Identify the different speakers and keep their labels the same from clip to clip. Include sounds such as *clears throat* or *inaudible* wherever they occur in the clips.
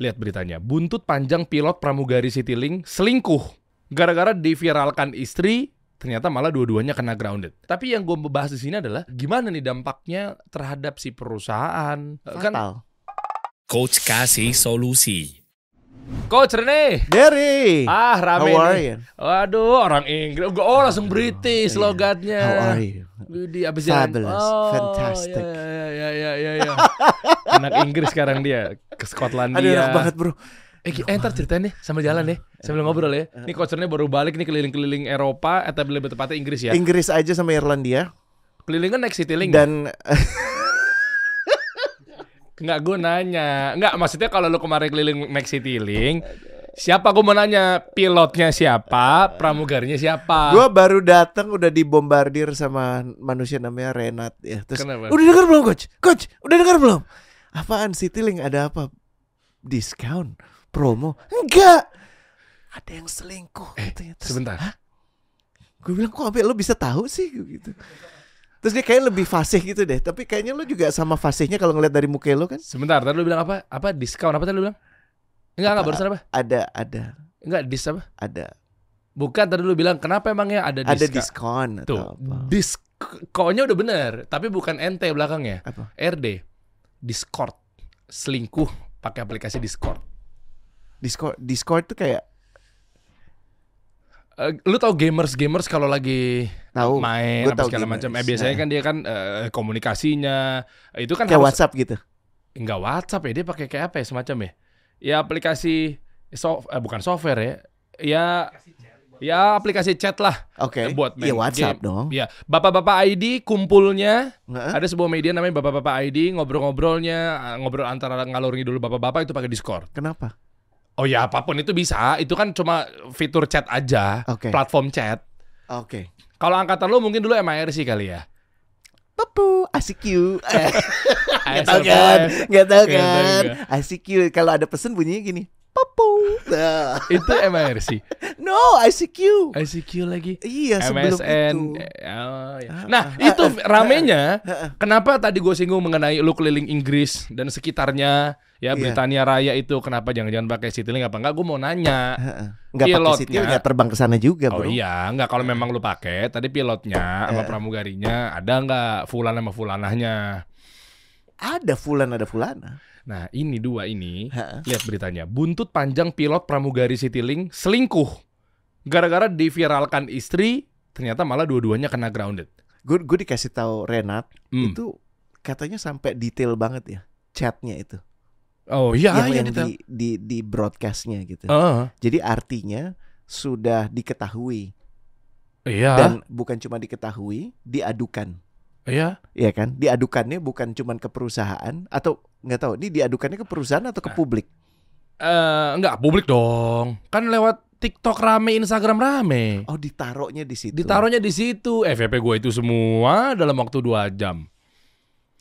Speaker 1: Lihat beritanya. Buntut panjang pilot pramugari Citylink selingkuh. Gara-gara diviralkan istri, ternyata malah dua-duanya kena grounded. Tapi yang gue membahas di sini adalah gimana nih dampaknya terhadap si perusahaan. Kan
Speaker 2: Fatal.
Speaker 3: Coach kasih solusi.
Speaker 1: Coach Rene.
Speaker 2: Derry.
Speaker 1: Ah, rame
Speaker 2: How are
Speaker 1: nih.
Speaker 2: you?
Speaker 1: Waduh, orang Inggris. Oh, langsung British
Speaker 2: Iya.
Speaker 1: logatnya.
Speaker 2: How are you?
Speaker 1: Widih, abis jalan.
Speaker 2: Fabulous.
Speaker 1: Oh,
Speaker 2: Fantastic.
Speaker 1: Ya, ya, ya, ya, ya. Anak Inggris sekarang dia ke Skotlandia.
Speaker 2: Aduh enak banget bro.
Speaker 1: Eh, eh ntar ceritain deh sambil jalan deh, sambil ngobrol ya. Ini coachernya baru balik nih keliling-keliling Eropa, atau lebih tepatnya Inggris ya.
Speaker 2: Inggris aja sama Irlandia
Speaker 1: Kelilingnya naik Citylink.
Speaker 2: dan *laughs*
Speaker 1: Nggak gue nanya. Nggak, maksudnya kalau lu kemarin keliling naik Citylink, siapa gue mau nanya? Pilotnya siapa? Pramugarinya siapa?
Speaker 2: gue baru datang udah dibombardir sama manusia namanya Renat ya. Terus
Speaker 1: Kenapa?
Speaker 2: udah dengar belum coach? Coach, udah dengar belum? Apaan Citylink ada apa? Diskon, promo? Enggak. Ada yang selingkuh katanya. Terus,
Speaker 1: Sebentar.
Speaker 2: Gue bilang kok sampai lo bisa tahu sih gitu. Terus dia kayak lebih fasih gitu deh. Tapi kayaknya lo juga sama fasihnya kalau ngeliat dari muka lo kan.
Speaker 1: Sebentar, tadi lu bilang apa? Apa diskon? Apa tadi lu bilang? Enggak, enggak, barusan apa?
Speaker 2: Ada, ada,
Speaker 1: Enggak, dis apa?
Speaker 2: ada.
Speaker 1: Bukan, tadi lu bilang kenapa emangnya ada diskon?
Speaker 2: Ada diskon
Speaker 1: Tuh,
Speaker 2: apa?
Speaker 1: diskonnya udah bener, tapi bukan NT belakangnya.
Speaker 2: Apa?
Speaker 1: RD. Discord. Selingkuh pakai aplikasi Discord.
Speaker 2: Discord, Discord tuh kayak
Speaker 1: Eh, lu tau gamers gamers kalau lagi
Speaker 2: tahu
Speaker 1: main apa segala macam. Eh biasanya kan dia kan eh, komunikasinya itu kan
Speaker 2: kayak
Speaker 1: harus
Speaker 2: WhatsApp gitu.
Speaker 1: enggak WhatsApp ya dia pakai kayak apa ya semacam ya? Ya aplikasi soft eh, bukan software ya. Ya ya aplikasi chat lah
Speaker 2: Oke.
Speaker 1: buat main
Speaker 2: Iya WhatsApp
Speaker 1: game.
Speaker 2: dong.
Speaker 1: Ya, bapak-bapak ID kumpulnya
Speaker 2: Heeh.
Speaker 1: ada sebuah media namanya bapak-bapak ID ngobrol-ngobrolnya eh, ngobrol antara ngalur ngidul bapak-bapak itu pakai Discord.
Speaker 2: Kenapa?
Speaker 1: Oh ya apa pun itu bisa, itu kan cuma fitur chat aja,
Speaker 2: Oke.
Speaker 1: platform chat.
Speaker 2: Oke.
Speaker 1: Kalau angkatan lu mungkin dulu MIRC kali ya.
Speaker 2: Papu, ICQ. *laughs*
Speaker 1: Nggak
Speaker 2: tahu kan? Nggak tahu kan? ICQ kalau ada pesan bunyinya gini. Papu. Nah. *laughs*
Speaker 1: Itu MIRC.
Speaker 2: No, ICQ.
Speaker 1: ICQ lagi.
Speaker 2: Iya, sebelum
Speaker 1: MSN.
Speaker 2: itu.
Speaker 1: Eh, oh, ya.
Speaker 2: Ah,
Speaker 1: Nah,
Speaker 2: ah,
Speaker 1: itu ramenya. Kenapa tadi gue singgung mengenai lu keliling Inggris dan sekitarnya, ya
Speaker 2: Iya.
Speaker 1: Britania Raya itu kenapa jangan-jangan pakai Citylink apa enggak? Gue mau nanya.
Speaker 2: Heeh. Nggak pakai nggak terbang ke sana juga,
Speaker 1: Oh
Speaker 2: bro.
Speaker 1: iya, enggak kalau memang lu pakai. Tadi pilotnya sama pramugarinya ada enggak fulan sama fulanahnya?
Speaker 2: Ada Fulan, ada Fulana.
Speaker 1: Nah, ini dua ini.
Speaker 2: Heeh.
Speaker 1: Lihat beritanya. Buntut panjang pilot pramugari Citylink selingkuh. Gara-gara diviralkan istri, ternyata malah dua-duanya kena grounded.
Speaker 2: Gue gue dikasih tahu Renat
Speaker 1: Hmm.
Speaker 2: itu katanya sampai detail banget ya chatnya itu.
Speaker 1: Oh iya,
Speaker 2: yang
Speaker 1: iya
Speaker 2: yang
Speaker 1: detail.
Speaker 2: di, di di broadcastnya gitu.
Speaker 1: Ah,
Speaker 2: Jadi artinya sudah diketahui
Speaker 1: iya,
Speaker 2: dan bukan cuma diketahui, diadukan.
Speaker 1: iya.
Speaker 2: Iya kan? Diadukannya bukan cuma ke perusahaan atau nggak tahu. Ini diadukannya ke perusahaan atau ke
Speaker 1: Nah.
Speaker 2: publik?
Speaker 1: Eh, enggak publik dong. Kan lewat TikTok rame, Instagram rame.
Speaker 2: Oh, ditaruhnya di situ.
Speaker 1: Ditaruhnya di situ. FVP gue itu semua dalam waktu dua jam.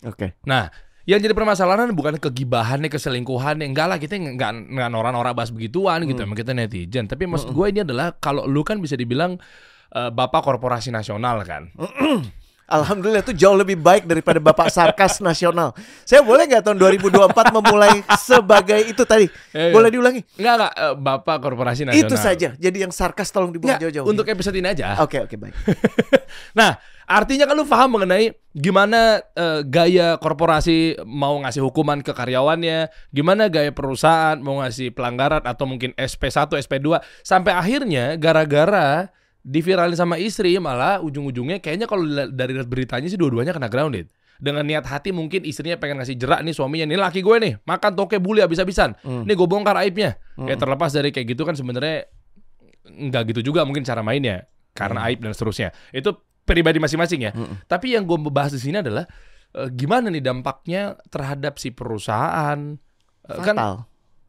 Speaker 2: Oke.
Speaker 1: Nah, yang jadi permasalahan bukan kegibahannya, keselingkuhannya. Enggak lah, kita enggak, enggak norak-norak bahas begituan gitu.
Speaker 2: Hmm.
Speaker 1: Emang kita netizen. Tapi maksud gue ini adalah kalau lu kan bisa dibilang eh, bapak korporasi nasional kan.
Speaker 2: Alhamdulillah itu jauh lebih baik daripada Bapak Sarkas *laughs* Nasional. Saya boleh nggak tahun 2024 memulai sebagai itu tadi?
Speaker 1: Eh,
Speaker 2: Boleh diulangi?
Speaker 1: Enggak, enggak. eh, bapak korporasi nasional.
Speaker 2: Itu saja. Jadi yang sarkas tolong dibuang jauh-jauh.
Speaker 1: untuk episode ini aja.
Speaker 2: Oke, oke baik. *laughs*
Speaker 1: Nah, artinya kan lu paham mengenai gimana eh, gaya korporasi mau ngasih hukuman ke karyawannya, gimana gaya perusahaan mau ngasih pelanggaran atau mungkin SP1, SP2 sampai akhirnya gara-gara diviralin sama istri malah ujung-ujungnya kayaknya kalau dari beritanya sih dua-duanya kena grounded. Dengan niat hati mungkin istrinya pengen ngasih jerak nih suaminya, nih laki gue nih, makan toke bully habis-habisan.
Speaker 2: Hmm.
Speaker 1: Nih gue bongkar aibnya.
Speaker 2: Hmm.
Speaker 1: Kayak terlepas dari kayak gitu kan sebenarnya nggak gitu juga mungkin cara mainnya karena aib dan seterusnya. Itu pribadi masing-masing ya.
Speaker 2: Mm-mm.
Speaker 1: Tapi yang gue bahas di sini adalah eh, gimana nih dampaknya terhadap si perusahaan. Eh, kan
Speaker 2: Fatal.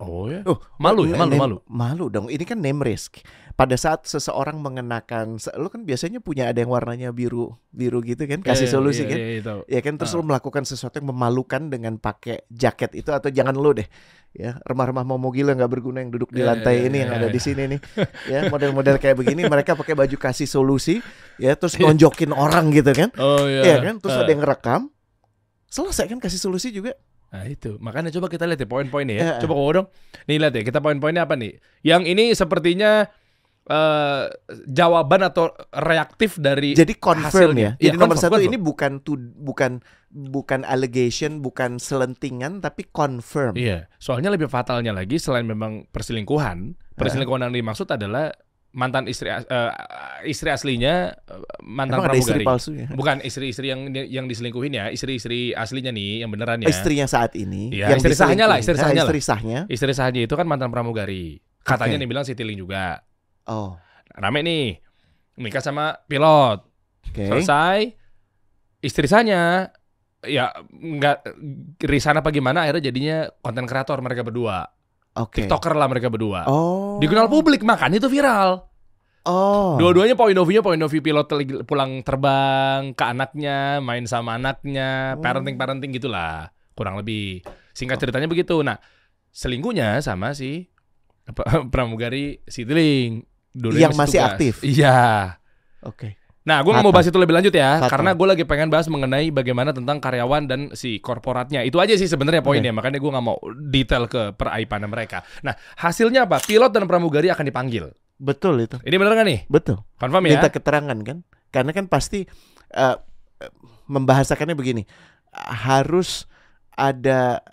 Speaker 1: Oh ya.
Speaker 2: Oh,
Speaker 1: Malu ya, malu,
Speaker 2: name-
Speaker 1: malu.
Speaker 2: Malu dong. Ini kan name risk. Pada saat seseorang mengenakan, lu kan biasanya punya ada yang warnanya biru, biru gitu kan, kasih
Speaker 1: Iya,
Speaker 2: solusi
Speaker 1: iya,
Speaker 2: kan.
Speaker 1: iya, iya, tahu.
Speaker 2: Ya kan terus
Speaker 1: Ah.
Speaker 2: lu melakukan sesuatu yang memalukan dengan pakai jaket itu atau jangan lu deh. Ya, remah-remah momo gila nggak berguna yang duduk di
Speaker 1: Iya,
Speaker 2: lantai
Speaker 1: iya,
Speaker 2: ini
Speaker 1: iya,
Speaker 2: yang
Speaker 1: iya,
Speaker 2: ada
Speaker 1: iya.
Speaker 2: di sini nih. Ya, model-model kayak begini mereka pakai baju kasih solusi ya terus nonjokin orang gitu kan.
Speaker 1: Oh iya.
Speaker 2: Iya kan? Terus
Speaker 1: Eh,
Speaker 2: ada yang ngerekam. Selesai kan kasih solusi juga.
Speaker 1: Nah itu makanya coba kita lihat ya poin-poinnya ya.
Speaker 2: Eh, eh.
Speaker 1: Coba kau dong. Nih lihat ya kita poin-poinnya apa nih? Yang ini sepertinya eh jawaban atau reaktif dari
Speaker 2: Jadi confirm
Speaker 1: hasilnya.
Speaker 2: ya. Jadi
Speaker 1: Iya,
Speaker 2: nomor
Speaker 1: confirm,
Speaker 2: satu
Speaker 1: confirm.
Speaker 2: ini bukan tud- bukan bukan allegation, bukan selentingan, tapi confirm.
Speaker 1: Iya, soalnya lebih fatalnya lagi selain memang perselingkuhan, perselingkuhan yang dimaksud adalah mantan istri eh, istri aslinya eh, mantan
Speaker 2: Emang ada istri
Speaker 1: pramugari.
Speaker 2: palsu ya?
Speaker 1: Bukan istri-istri yang yang diselingkuhin ya, istri-istri aslinya nih yang beneran ya.
Speaker 2: Istrinya saat ini,
Speaker 1: Iya, istri sahnya lah, istri
Speaker 2: diselingkuhin.
Speaker 1: sahnya
Speaker 2: Nah, istri sahnya.
Speaker 1: Istri sahnya itu kan mantan pramugari. Katanya
Speaker 2: Oke.
Speaker 1: nih bilang si Tiling juga.
Speaker 2: Oh,
Speaker 1: Rame nih. Nikah sama pilot.
Speaker 2: oke.
Speaker 1: Selesai. Istri sahnya ya nggak resign apa gimana akhirnya jadinya konten kreator mereka berdua.
Speaker 2: Oke.
Speaker 1: TikToker lah mereka berdua.
Speaker 2: Oh.
Speaker 1: Dikenal publik makanya itu viral.
Speaker 2: Oh.
Speaker 1: Dua-duanya point of view-nya point of view pilot pulang terbang ke anaknya, main sama anaknya,
Speaker 2: Oh.
Speaker 1: parenting-parenting gitulah. Kurang lebih. Singkat ceritanya begitu. Nah, selingkuhnya sama si apa, *laughs* pramugari si Tiling. Dua-duanya
Speaker 2: Yang masih
Speaker 1: tugas.
Speaker 2: aktif?
Speaker 1: Iya.
Speaker 2: Oke.
Speaker 1: Nah, gue nggak mau bahas itu lebih lanjut ya,
Speaker 2: Fatal.
Speaker 1: karena gue lagi pengen bahas mengenai bagaimana tentang karyawan dan si korporatnya. Itu aja sih sebenarnya poinnya, makanya gue nggak mau detail ke peraipannya mereka. Nah, hasilnya apa? Pilot dan pramugari akan dipanggil.
Speaker 2: Betul itu.
Speaker 1: Ini bener nggak nih?
Speaker 2: Betul.
Speaker 1: Confirm ya?
Speaker 2: Minta keterangan kan? Karena kan pasti eh, membahasakannya begini. Harus ada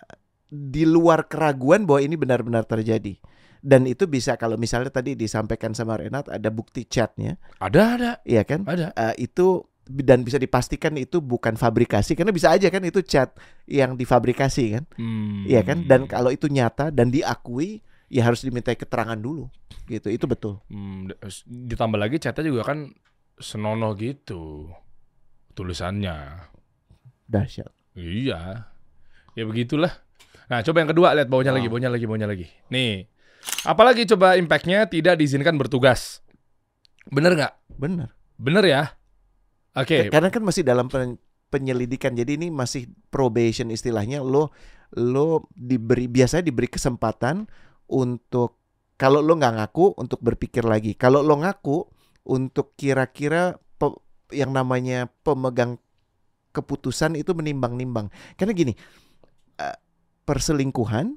Speaker 2: di luar keraguan bahwa ini benar-benar terjadi. Dan itu bisa kalau misalnya tadi disampaikan sama Renat ada bukti chatnya,
Speaker 1: Ada, ada,
Speaker 2: iya kan?
Speaker 1: ada.
Speaker 2: Eh, itu dan bisa dipastikan itu bukan fabrikasi karena bisa aja kan itu chat yang difabrikasi kan,
Speaker 1: Hmm.
Speaker 2: iya kan? Dan kalau itu nyata dan diakui, ya harus dimintai keterangan dulu, gitu. Itu betul.
Speaker 1: Hmm, ditambah lagi chatnya juga kan senonoh gitu tulisannya.
Speaker 2: Dahsyat.
Speaker 1: Iya. Ya begitulah. Nah, coba yang kedua lihat bawahnya lagi,
Speaker 2: Wow.
Speaker 1: bawahnya lagi, bawahnya lagi. Nih. Apalagi coba impactnya tidak diizinkan bertugas. Bener nggak?
Speaker 2: Benar.
Speaker 1: Bener ya? Oke.
Speaker 2: Karena kan masih dalam pen- penyelidikan. Jadi ini masih probation istilahnya. Lo lo diberi biasanya diberi kesempatan untuk kalau lo nggak ngaku untuk berpikir lagi. Kalau lo ngaku untuk kira-kira yang namanya pemegang keputusan itu menimbang-nimbang. Karena gini, eh, perselingkuhan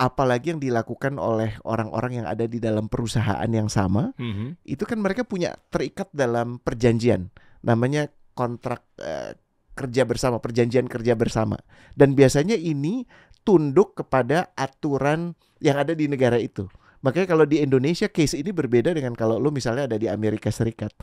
Speaker 2: apalagi yang dilakukan oleh orang-orang yang ada di dalam perusahaan yang sama
Speaker 1: Mhm.
Speaker 2: itu kan mereka punya terikat dalam perjanjian. Namanya kontrak eh, kerja bersama perjanjian kerja bersama. Dan biasanya ini tunduk kepada aturan yang ada di negara itu. Makanya kalau di Indonesia case ini berbeda dengan kalau lu misalnya ada di Amerika Serikat.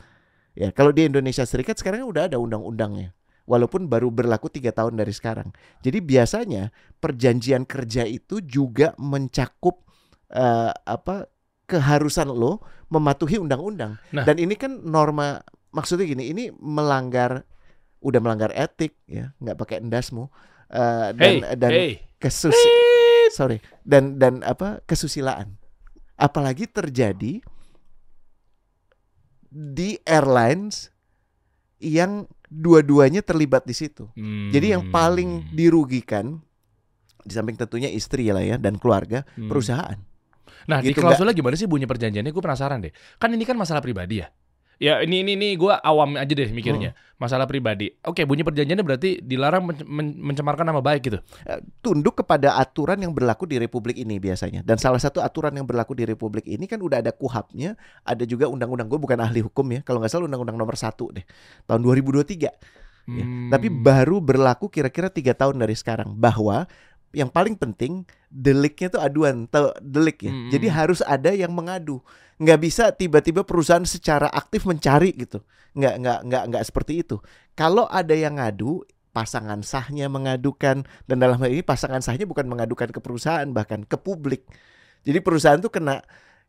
Speaker 2: Ya kalau di Indonesia Serikat sekarang udah ada undang-undangnya walaupun baru berlaku tiga tahun dari sekarang jadi biasanya perjanjian kerja itu juga mencakup eh, apa keharusan lo mematuhi undang-undang.
Speaker 1: Nah.
Speaker 2: Dan ini kan norma maksudnya gini, ini melanggar udah melanggar etik ya, nggak pakai endasmu. Eh, dan
Speaker 1: Hey,
Speaker 2: dan
Speaker 1: hey.
Speaker 2: kesus sorry dan dan apa kesusilaan. Apalagi terjadi di airlines yang dua-duanya terlibat di situ. Jadi yang paling
Speaker 1: Hmm.
Speaker 2: dirugikan di samping tentunya istri lah ya dan keluarga,
Speaker 1: Hmm.
Speaker 2: perusahaan.
Speaker 1: Nah, di
Speaker 2: Gitu,
Speaker 1: klausulnya gimana sih bunyi perjanjiannya? Gue penasaran deh. Kan ini kan masalah pribadi ya. Ya ini ini ini gue awam aja deh mikirnya.
Speaker 2: Hmm.
Speaker 1: Masalah pribadi. Oke, bunyi perjanjiannya berarti dilarang men- men- mencemarkan nama baik gitu.
Speaker 2: Eh, tunduk kepada aturan yang berlaku di republik ini biasanya. Dan salah satu aturan yang berlaku di republik ini kan udah ada kuhapnya, ada juga undang-undang gue bukan ahli hukum ya. Kalau nggak salah undang-undang nomor satu deh tahun 2023. Ya,
Speaker 1: Hmm.
Speaker 2: Tapi baru berlaku kira-kira tiga tahun dari sekarang bahwa yang paling penting deliknya itu aduan, tahu delik ya.
Speaker 1: Hmm.
Speaker 2: Jadi harus ada yang mengadu. Nggak bisa tiba-tiba perusahaan secara aktif mencari gitu. Nggak nggak nggak nggak seperti itu. Kalau ada yang ngadu, pasangan sahnya mengadukan dan dalam hal ini pasangan sahnya bukan mengadukan ke perusahaan bahkan ke publik. Jadi perusahaan tuh kena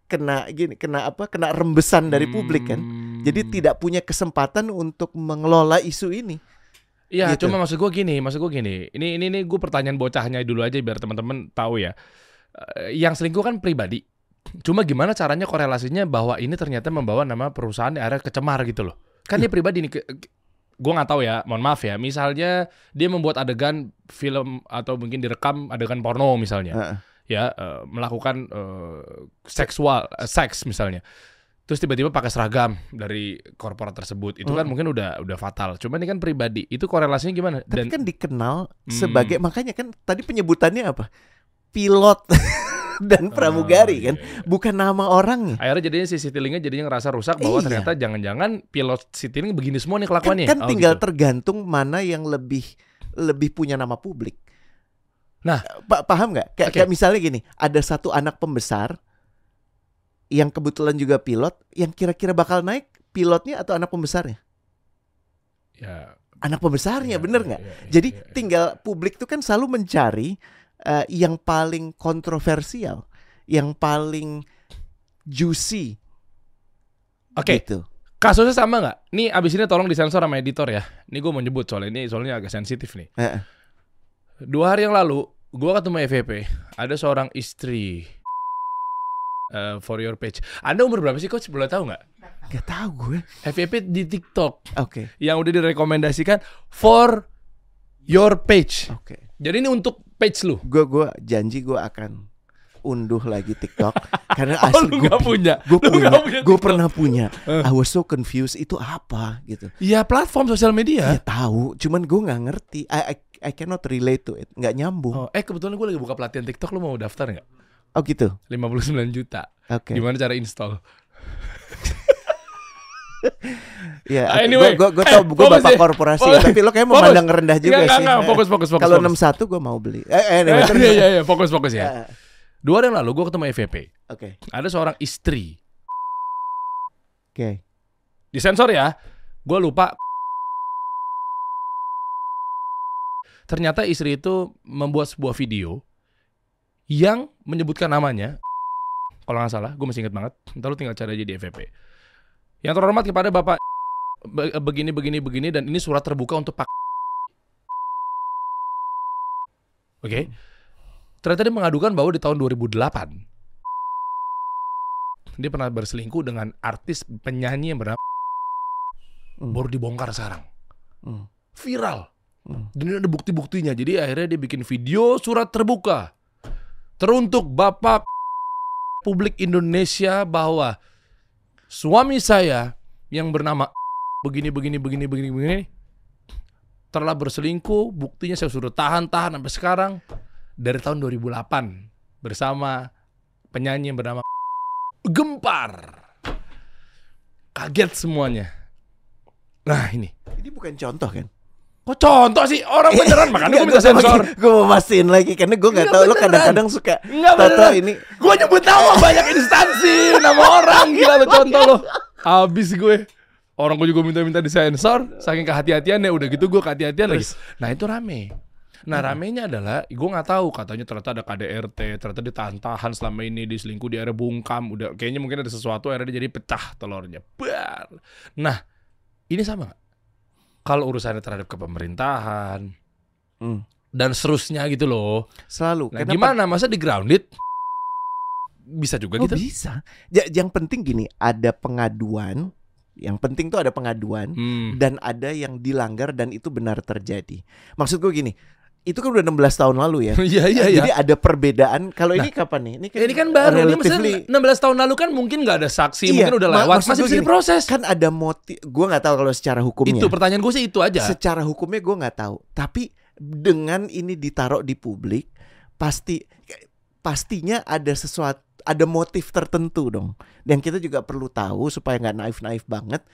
Speaker 2: kena gini, kena apa? Kena rembesan dari publik kan.
Speaker 1: Hmm.
Speaker 2: Jadi tidak punya kesempatan untuk mengelola isu ini.
Speaker 1: Iya,
Speaker 2: Gitu.
Speaker 1: cuma maksud gue gini, maksud gue gini. Ini ini ini gue pertanyaan bocahnya dulu aja biar teman-teman tahu ya. Eh, yang selingkuh kan pribadi. Cuma gimana caranya korelasinya bahwa ini ternyata membawa nama perusahaan ada kecemar gitu loh. Kan dia pribadi nih. Gue nggak tahu ya, mohon maaf ya. Misalnya dia membuat adegan film atau mungkin direkam adegan porno misalnya,
Speaker 2: Heeh.
Speaker 1: ya eh, melakukan eh, seksual, eh, seks misalnya. Terus tiba-tiba pakai seragam dari korporat tersebut itu kan mungkin udah udah fatal cuma ini kan pribadi itu korelasinya gimana
Speaker 2: Tapi kan dikenal
Speaker 1: Hmm.
Speaker 2: sebagai makanya kan tadi penyebutannya apa? Pilot *laughs* dan pramugari
Speaker 1: Oh,
Speaker 2: kan,
Speaker 1: iya, iya.
Speaker 2: bukan nama orangnya.
Speaker 1: akhirnya jadinya si Citylink-nya jadinya ngerasa rusak bahwa
Speaker 2: Iya.
Speaker 1: ternyata jangan-jangan pilot Citylink begini semua nih
Speaker 2: Kan,
Speaker 1: kelakuannya
Speaker 2: kan
Speaker 1: Oh,
Speaker 2: tinggal
Speaker 1: gitu.
Speaker 2: tergantung mana yang lebih lebih punya nama publik.
Speaker 1: Nah.
Speaker 2: Pa- paham nggak? Kayak,
Speaker 1: Oke.
Speaker 2: kayak misalnya gini, ada satu anak pembesar yang kebetulan juga pilot, yang kira-kira bakal naik pilotnya atau anak pembesarnya?
Speaker 1: ya,
Speaker 2: Anak pembesarnya,
Speaker 1: ya,
Speaker 2: bener
Speaker 1: ya,
Speaker 2: nggak?
Speaker 1: ya, ya,
Speaker 2: Jadi
Speaker 1: ya, ya.
Speaker 2: tinggal publik tuh kan selalu mencari eh, yang paling kontroversial, yang paling juicy.
Speaker 1: Oke,
Speaker 2: Gitu.
Speaker 1: kasusnya sama nggak? Nih abis ini tolong disensor sama editor ya. Ini gue mau nyebut soalnya ini soalnya agak sensitif nih.
Speaker 2: Eh,
Speaker 1: Dua hari yang lalu, gue ketemu FVP. Ada seorang istri eh, for your page. Anda umur berapa sih coach? Boleh tahu nggak?
Speaker 2: Gak tahu gue.
Speaker 1: FVP di TikTok
Speaker 2: Oke,
Speaker 1: yang udah direkomendasikan for your page.
Speaker 2: oke.
Speaker 1: Jadi ini untuk page lu.
Speaker 2: Gue gua janji gue akan unduh lagi TikTok *laughs* karena
Speaker 1: Oh,
Speaker 2: asli gue
Speaker 1: punya.
Speaker 2: gue punya, gue pernah punya.
Speaker 1: Eh.
Speaker 2: I was so confused itu apa gitu.
Speaker 1: Ya platform sosial media.
Speaker 2: Ya tahu, cuman gue nggak ngerti. I, I I cannot relate to it, nggak nyambung.
Speaker 1: Oh, eh kebetulan gue lagi buka pelatihan TikTok. Lu mau daftar nggak?
Speaker 2: Oh gitu.
Speaker 1: 59 juta.
Speaker 2: Oke.
Speaker 1: Gimana cara install? *laughs*
Speaker 2: Ya,
Speaker 1: Ah,
Speaker 2: oke.
Speaker 1: anyway.
Speaker 2: gue gue
Speaker 1: Eh,
Speaker 2: tau gue
Speaker 1: fokus
Speaker 2: bapak
Speaker 1: ya.
Speaker 2: korporasi,
Speaker 1: Fokus.
Speaker 2: tapi lo kayak
Speaker 1: Fokus.
Speaker 2: memandang rendah juga
Speaker 1: Nggak,
Speaker 2: sih.
Speaker 1: nggak, nggak. Fokus, fokus, fokus,
Speaker 2: Kalau
Speaker 1: fokus.
Speaker 2: 61 gue mau beli. Eh, eh, anyway,
Speaker 1: Iya, iya, iya, fokus, fokus ya.
Speaker 2: Eh,
Speaker 1: Dua hari yang lalu gue ketemu FVP.
Speaker 2: Oke,
Speaker 1: Ada seorang istri.
Speaker 2: oke.
Speaker 1: Disensor ya. Gue lupa. Ternyata istri itu membuat sebuah video yang menyebutkan namanya. Kalau nggak salah, gue masih inget banget. Ntar lu tinggal cari aja di FVP. Yang terhormat kepada Bapak be- begini, begini, begini, dan ini surat terbuka untuk Pak. Oke. Ternyata dia mengadukan bahwa di tahun 2008 dia pernah berselingkuh dengan artis penyanyi yang bernama
Speaker 2: Hmm.
Speaker 1: baru dibongkar sekarang.
Speaker 2: Hmm.
Speaker 1: Viral.
Speaker 2: Hmm.
Speaker 1: Dan ada bukti-buktinya. Jadi akhirnya dia bikin video surat terbuka. Teruntuk Bapak publik Indonesia bahwa suami saya yang bernama begini begini begini begini begini telah berselingkuh. Buktinya saya suruh tahan-tahan sampai sekarang dari tahun 2008 bersama penyanyi yang bernama Gempar. Kaget semuanya. Nah ini.
Speaker 2: Ini bukan contoh kan?
Speaker 1: Kok contoh sih? Orang *laughs* beneran makanya gue minta sensor.
Speaker 2: Gue mau mastiin lagi karena gue nggak
Speaker 1: Iya,
Speaker 2: tahu lo kadang-kadang suka
Speaker 1: Enggak
Speaker 2: tato ini.
Speaker 1: Gue nyebut nama banyak instansi, nama orang gila lo contoh lo. Abis gue. Orang gue juga minta-minta disensor, saking kehati-hatian ya udah gitu gue kehati-hatian lagi. Nah itu rame. Nah ramenya adalah gue nggak tahu katanya ternyata ada KDRT, ternyata ditahan selama ini diselingkuh di area bungkam, udah kayaknya mungkin ada sesuatu akhirnya dia jadi pecah telurnya. Bar. Nah ini sama nggak? Kalau urusannya terhadap kepemerintahan
Speaker 2: Hmm.
Speaker 1: dan seterusnya gitu loh.
Speaker 2: Selalu.
Speaker 1: Nah,
Speaker 2: Kenapa?
Speaker 1: gimana? Masa di grounded? Bisa juga
Speaker 2: Oh
Speaker 1: gitu.
Speaker 2: bisa. Ja- yang penting gini, ada pengaduan. Yang penting tuh ada pengaduan
Speaker 1: Hmm.
Speaker 2: dan ada yang dilanggar dan itu benar terjadi. Maksud gue gini, itu kan udah 16 tahun lalu ya. *laughs*
Speaker 1: Iya iya iya.
Speaker 2: Jadi ada perbedaan. Kalau ini kapan nih? Ini kan,
Speaker 1: ini kan baru. Ini maksudnya 16 tahun lalu kan mungkin nggak ada saksi,
Speaker 2: Iya,
Speaker 1: mungkin udah lewat, masih bisa diproses.
Speaker 2: kan ada motif. Gue nggak tahu kalau secara hukumnya.
Speaker 1: itu pertanyaan gue sih itu aja.
Speaker 2: Secara hukumnya gue nggak tahu. Tapi dengan ini ditaruh di publik, pasti pastinya ada sesuatu, ada motif tertentu dong. Dan kita juga perlu tahu supaya nggak naif-naif banget.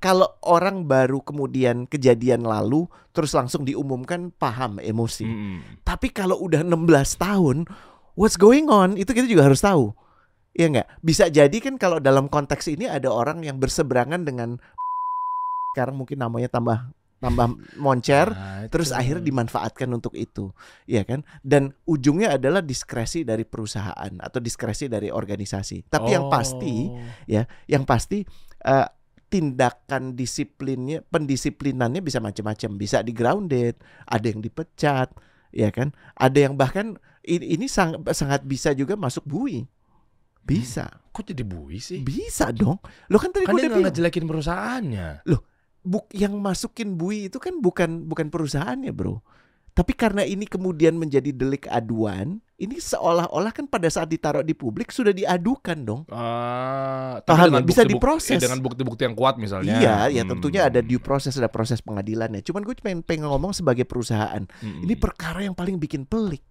Speaker 2: Kalau orang baru kemudian kejadian lalu terus langsung diumumkan paham emosi.
Speaker 1: Hmm.
Speaker 2: Tapi kalau udah 16 tahun, what's going on? Itu kita juga harus tahu. Iya nggak? Bisa jadi kan kalau dalam konteks ini ada orang yang berseberangan dengan *laughs* sekarang mungkin namanya tambah tambah moncer,
Speaker 1: Nah, itu.
Speaker 2: terus akhirnya dimanfaatkan untuk itu, ya kan? Dan ujungnya adalah diskresi dari perusahaan atau diskresi dari organisasi. Tapi yang pasti,
Speaker 1: Oh.
Speaker 2: yang pasti eh, tindakan disiplinnya, pendisiplinannya bisa macam-macam, bisa di grounded, ada yang dipecat, ya kan? Ada yang bahkan ini, ini sang- sangat bisa juga masuk bui. Bisa,
Speaker 1: kok jadi bui sih?
Speaker 2: bisa dong. Lo kan tadi
Speaker 1: Kan
Speaker 2: gue
Speaker 1: dia
Speaker 2: udah
Speaker 1: ngejelekin perusahaannya.
Speaker 2: buk yang masukin bui itu kan bukan bukan perusahaannya, bro. Tapi karena ini kemudian menjadi delik aduan, ini seolah-olah kan pada saat ditaruh di publik sudah diadukan dong.
Speaker 1: Ah,
Speaker 2: Paham ya? Bisa diproses.
Speaker 1: eh, dengan bukti-bukti yang kuat misalnya.
Speaker 2: Iya, ya
Speaker 1: Hmm.
Speaker 2: tentunya ada due process, ada proses pengadilannya. Cuman gue pengen, pengen ngomong sebagai perusahaan.
Speaker 1: Hmm.
Speaker 2: Ini perkara yang paling bikin pelik.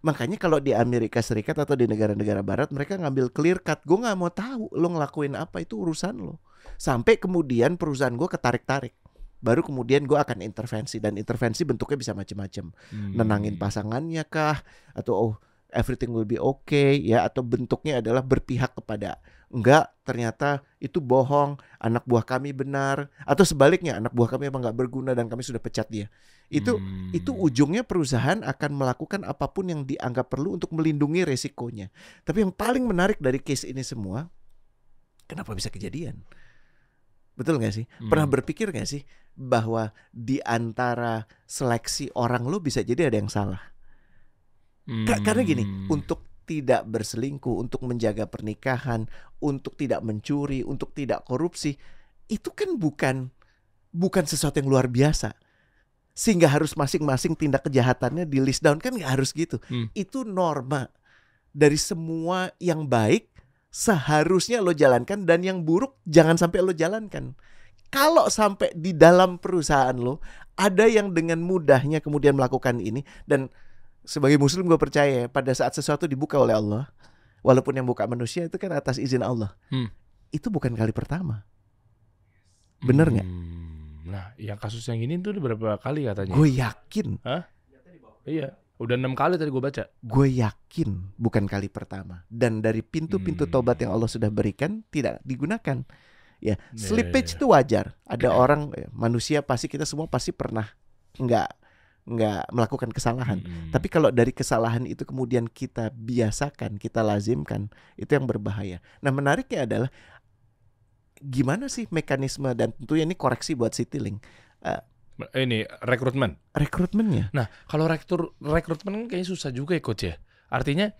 Speaker 2: Makanya kalau di Amerika Serikat atau di negara-negara Barat mereka ngambil clear cut. Gue nggak mau tahu lo ngelakuin apa itu urusan lo. Sampai kemudian perusahaan gue ketarik-tarik. Baru kemudian gue akan intervensi dan intervensi bentuknya bisa macam-macam.
Speaker 1: Hmm.
Speaker 2: Nenangin pasangannya kah atau oh everything will be okay ya atau bentuknya adalah berpihak kepada enggak ternyata itu bohong anak buah kami benar atau sebaliknya anak buah kami emang nggak berguna dan kami sudah pecat dia itu
Speaker 1: Hmm.
Speaker 2: itu ujungnya perusahaan akan melakukan apa pun yang dianggap perlu untuk melindungi resikonya. Tapi yang paling menarik dari case ini semua, kenapa bisa kejadian? Betul nggak sih? Pernah
Speaker 1: Hmm.
Speaker 2: berpikir nggak sih bahwa di antara seleksi orang lo bisa jadi ada yang salah? Ka- Karena gini,
Speaker 1: Hmm.
Speaker 2: untuk tidak berselingkuh, untuk menjaga pernikahan, untuk tidak mencuri, untuk tidak korupsi, itu kan bukan bukan sesuatu yang luar biasa. Sehingga harus masing-masing tindak kejahatannya di list down kan nggak harus gitu.
Speaker 1: Hmm.
Speaker 2: Itu norma dari semua yang baik seharusnya lo jalankan dan yang buruk jangan sampai lo jalankan. Kalau sampai di dalam perusahaan lo ada yang dengan mudahnya kemudian melakukan ini dan sebagai muslim gue percaya ya, pada saat sesuatu dibuka oleh Allah walaupun yang buka manusia itu kan atas izin Allah
Speaker 1: Hmm.
Speaker 2: itu bukan kali pertama Bener nggak?
Speaker 1: Hmm. Nah, yang kasus yang ini tuh berapa kali katanya?
Speaker 2: gue yakin
Speaker 1: Iya, udah enam kali tadi gue baca.
Speaker 2: gue yakin bukan kali pertama dan dari pintu-pintu
Speaker 1: Hmm.
Speaker 2: tobat yang Allah sudah berikan tidak digunakan ya
Speaker 1: Ya,
Speaker 2: slippage
Speaker 1: ya, ya.
Speaker 2: itu wajar ada orang ya, manusia pasti kita semua pasti pernah nggak nggak melakukan kesalahan
Speaker 1: Hmm.
Speaker 2: Tapi kalau dari kesalahan itu kemudian kita biasakan, kita lazimkan, itu yang berbahaya. Nah, menariknya adalah gimana sih mekanisme dan tentunya ini koreksi buat Citylink.
Speaker 1: ini rekrutmen.
Speaker 2: Rekrutmennya.
Speaker 1: Nah, kalau rektur rekrutmen kan kayaknya susah juga ya coach ya. Artinya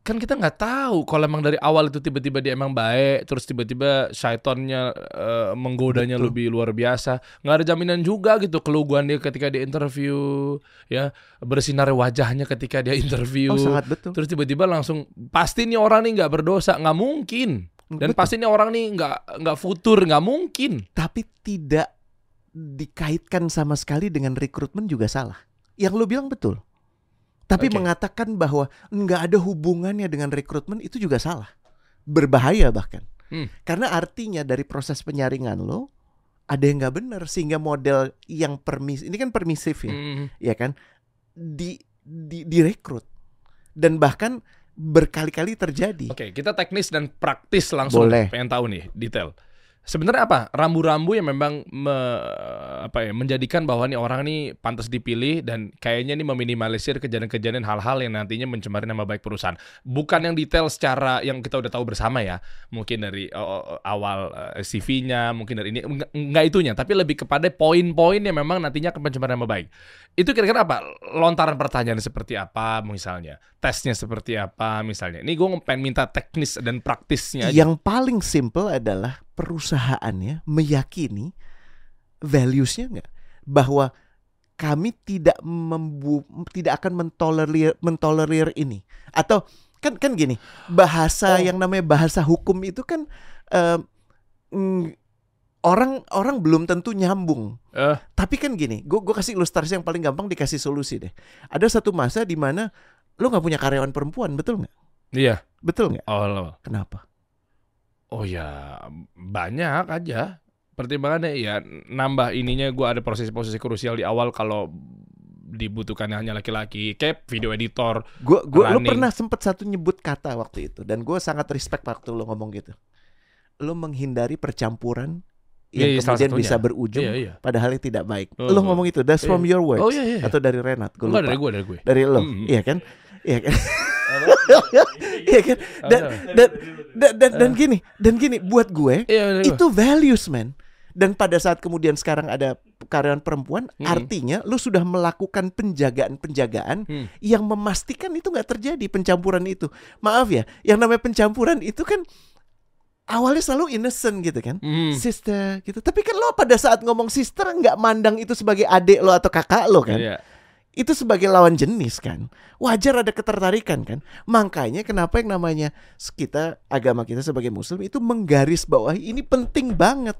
Speaker 1: kan kita nggak tahu kalau emang dari awal itu tiba-tiba dia emang baik, terus tiba-tiba syaitonnya eh, menggodanya
Speaker 2: Betul.
Speaker 1: lebih luar biasa. Nggak ada jaminan juga gitu keluguan dia ketika dia interview, ya bersinar wajahnya ketika dia interview.
Speaker 2: Oh, sangat betul.
Speaker 1: Terus tiba-tiba langsung pasti nih orang nih nggak berdosa, nggak mungkin. Dan
Speaker 2: Betul.
Speaker 1: pasti nih orang nih nggak nggak futur, nggak mungkin.
Speaker 2: tapi tidak dikaitkan sama sekali dengan rekrutmen juga salah. Yang lo bilang betul. Tapi
Speaker 1: Oke.
Speaker 2: mengatakan bahwa nggak ada hubungannya dengan rekrutmen itu juga salah. Berbahaya bahkan.
Speaker 1: Hmm.
Speaker 2: Karena artinya dari proses penyaringan lo ada yang nggak benar sehingga model yang permis ini kan permisif ya,
Speaker 1: Hmm.
Speaker 2: ya kan? Di di direkrut dan bahkan berkali-kali terjadi.
Speaker 1: Oke, kita teknis dan praktis langsung.
Speaker 2: Boleh.
Speaker 1: Pengen tahu nih detail. Sebenarnya apa rambu-rambu yang memang me- apa ya menjadikan bahwa nih orang nih pantas dipilih dan kayaknya nih meminimalisir kejadian-kejadian hal-hal yang nantinya mencemari nama baik perusahaan. Bukan yang detail secara yang kita udah tahu bersama ya. Mungkin dari uh, awal uh, CV-nya, mungkin dari ini enggak itunya, tapi lebih kepada poin-poin yang memang nantinya akan mencemari nama baik. Itu kira-kira apa? Lontaran pertanyaan seperti apa misalnya? Tesnya seperti apa misalnya? Ini gue pengen minta teknis dan praktisnya aja.
Speaker 2: Yang paling simple adalah perusahaannya meyakini values-nya nggak? Bahwa kami tidak membu tidak akan mentolerir mentolerir ini. Atau kan kan gini bahasa
Speaker 1: Oh.
Speaker 2: yang namanya bahasa hukum itu kan eh, mm, orang orang belum tentu nyambung.
Speaker 1: Eh.
Speaker 2: tapi kan gini gue gue kasih ilustrasi yang paling gampang dikasih solusi deh. Ada satu masa di mana lo nggak punya karyawan perempuan betul nggak?
Speaker 1: Iya.
Speaker 2: betul nggak?
Speaker 1: Oh,
Speaker 2: kenapa
Speaker 1: oh ya banyak aja pertimbangannya ya nambah ininya gue ada proses-proses krusial di awal kalau dibutuhkan hanya laki-laki kayak video editor
Speaker 2: Gue gua lu pernah sempet satu nyebut kata waktu itu dan gue sangat respect waktu lo ngomong gitu. Lo menghindari percampuran
Speaker 1: Iya,
Speaker 2: yang
Speaker 1: iya, salah
Speaker 2: kemudian bisa berujung
Speaker 1: iya iya
Speaker 2: padahal yang tidak baik.
Speaker 1: Oh,
Speaker 2: lo
Speaker 1: oh.
Speaker 2: ngomong itu, that's from
Speaker 1: Iya.
Speaker 2: your words
Speaker 1: oh iya iya
Speaker 2: atau dari Renat? Gue
Speaker 1: enggak
Speaker 2: lupa.
Speaker 1: dari gue dari gue
Speaker 2: Dari lo,
Speaker 1: Mm-mm.
Speaker 2: iya kan? Iya kan? *laughs* Iya kan? Dan dan dan, dan, dan gini, dan gini buat gue
Speaker 1: iya
Speaker 2: itu values man. Dan pada saat kemudian sekarang ada karyawan perempuan,
Speaker 1: Mm-mm.
Speaker 2: artinya lu sudah melakukan penjagaan-penjagaan
Speaker 1: Hmm.
Speaker 2: yang memastikan itu nggak terjadi pencampuran itu. Maaf ya, yang namanya pencampuran itu kan awalnya selalu innocent gitu kan.
Speaker 1: Hmm.
Speaker 2: Sister gitu. Tapi kan lo pada saat ngomong sister nggak mandang itu sebagai adik lo atau kakak lo kan.
Speaker 1: Iya.
Speaker 2: Itu sebagai lawan jenis kan? Wajar ada ketertarikan kan? Makanya kenapa yang namanya kita agama kita sebagai muslim itu menggaris bawahi ini penting banget.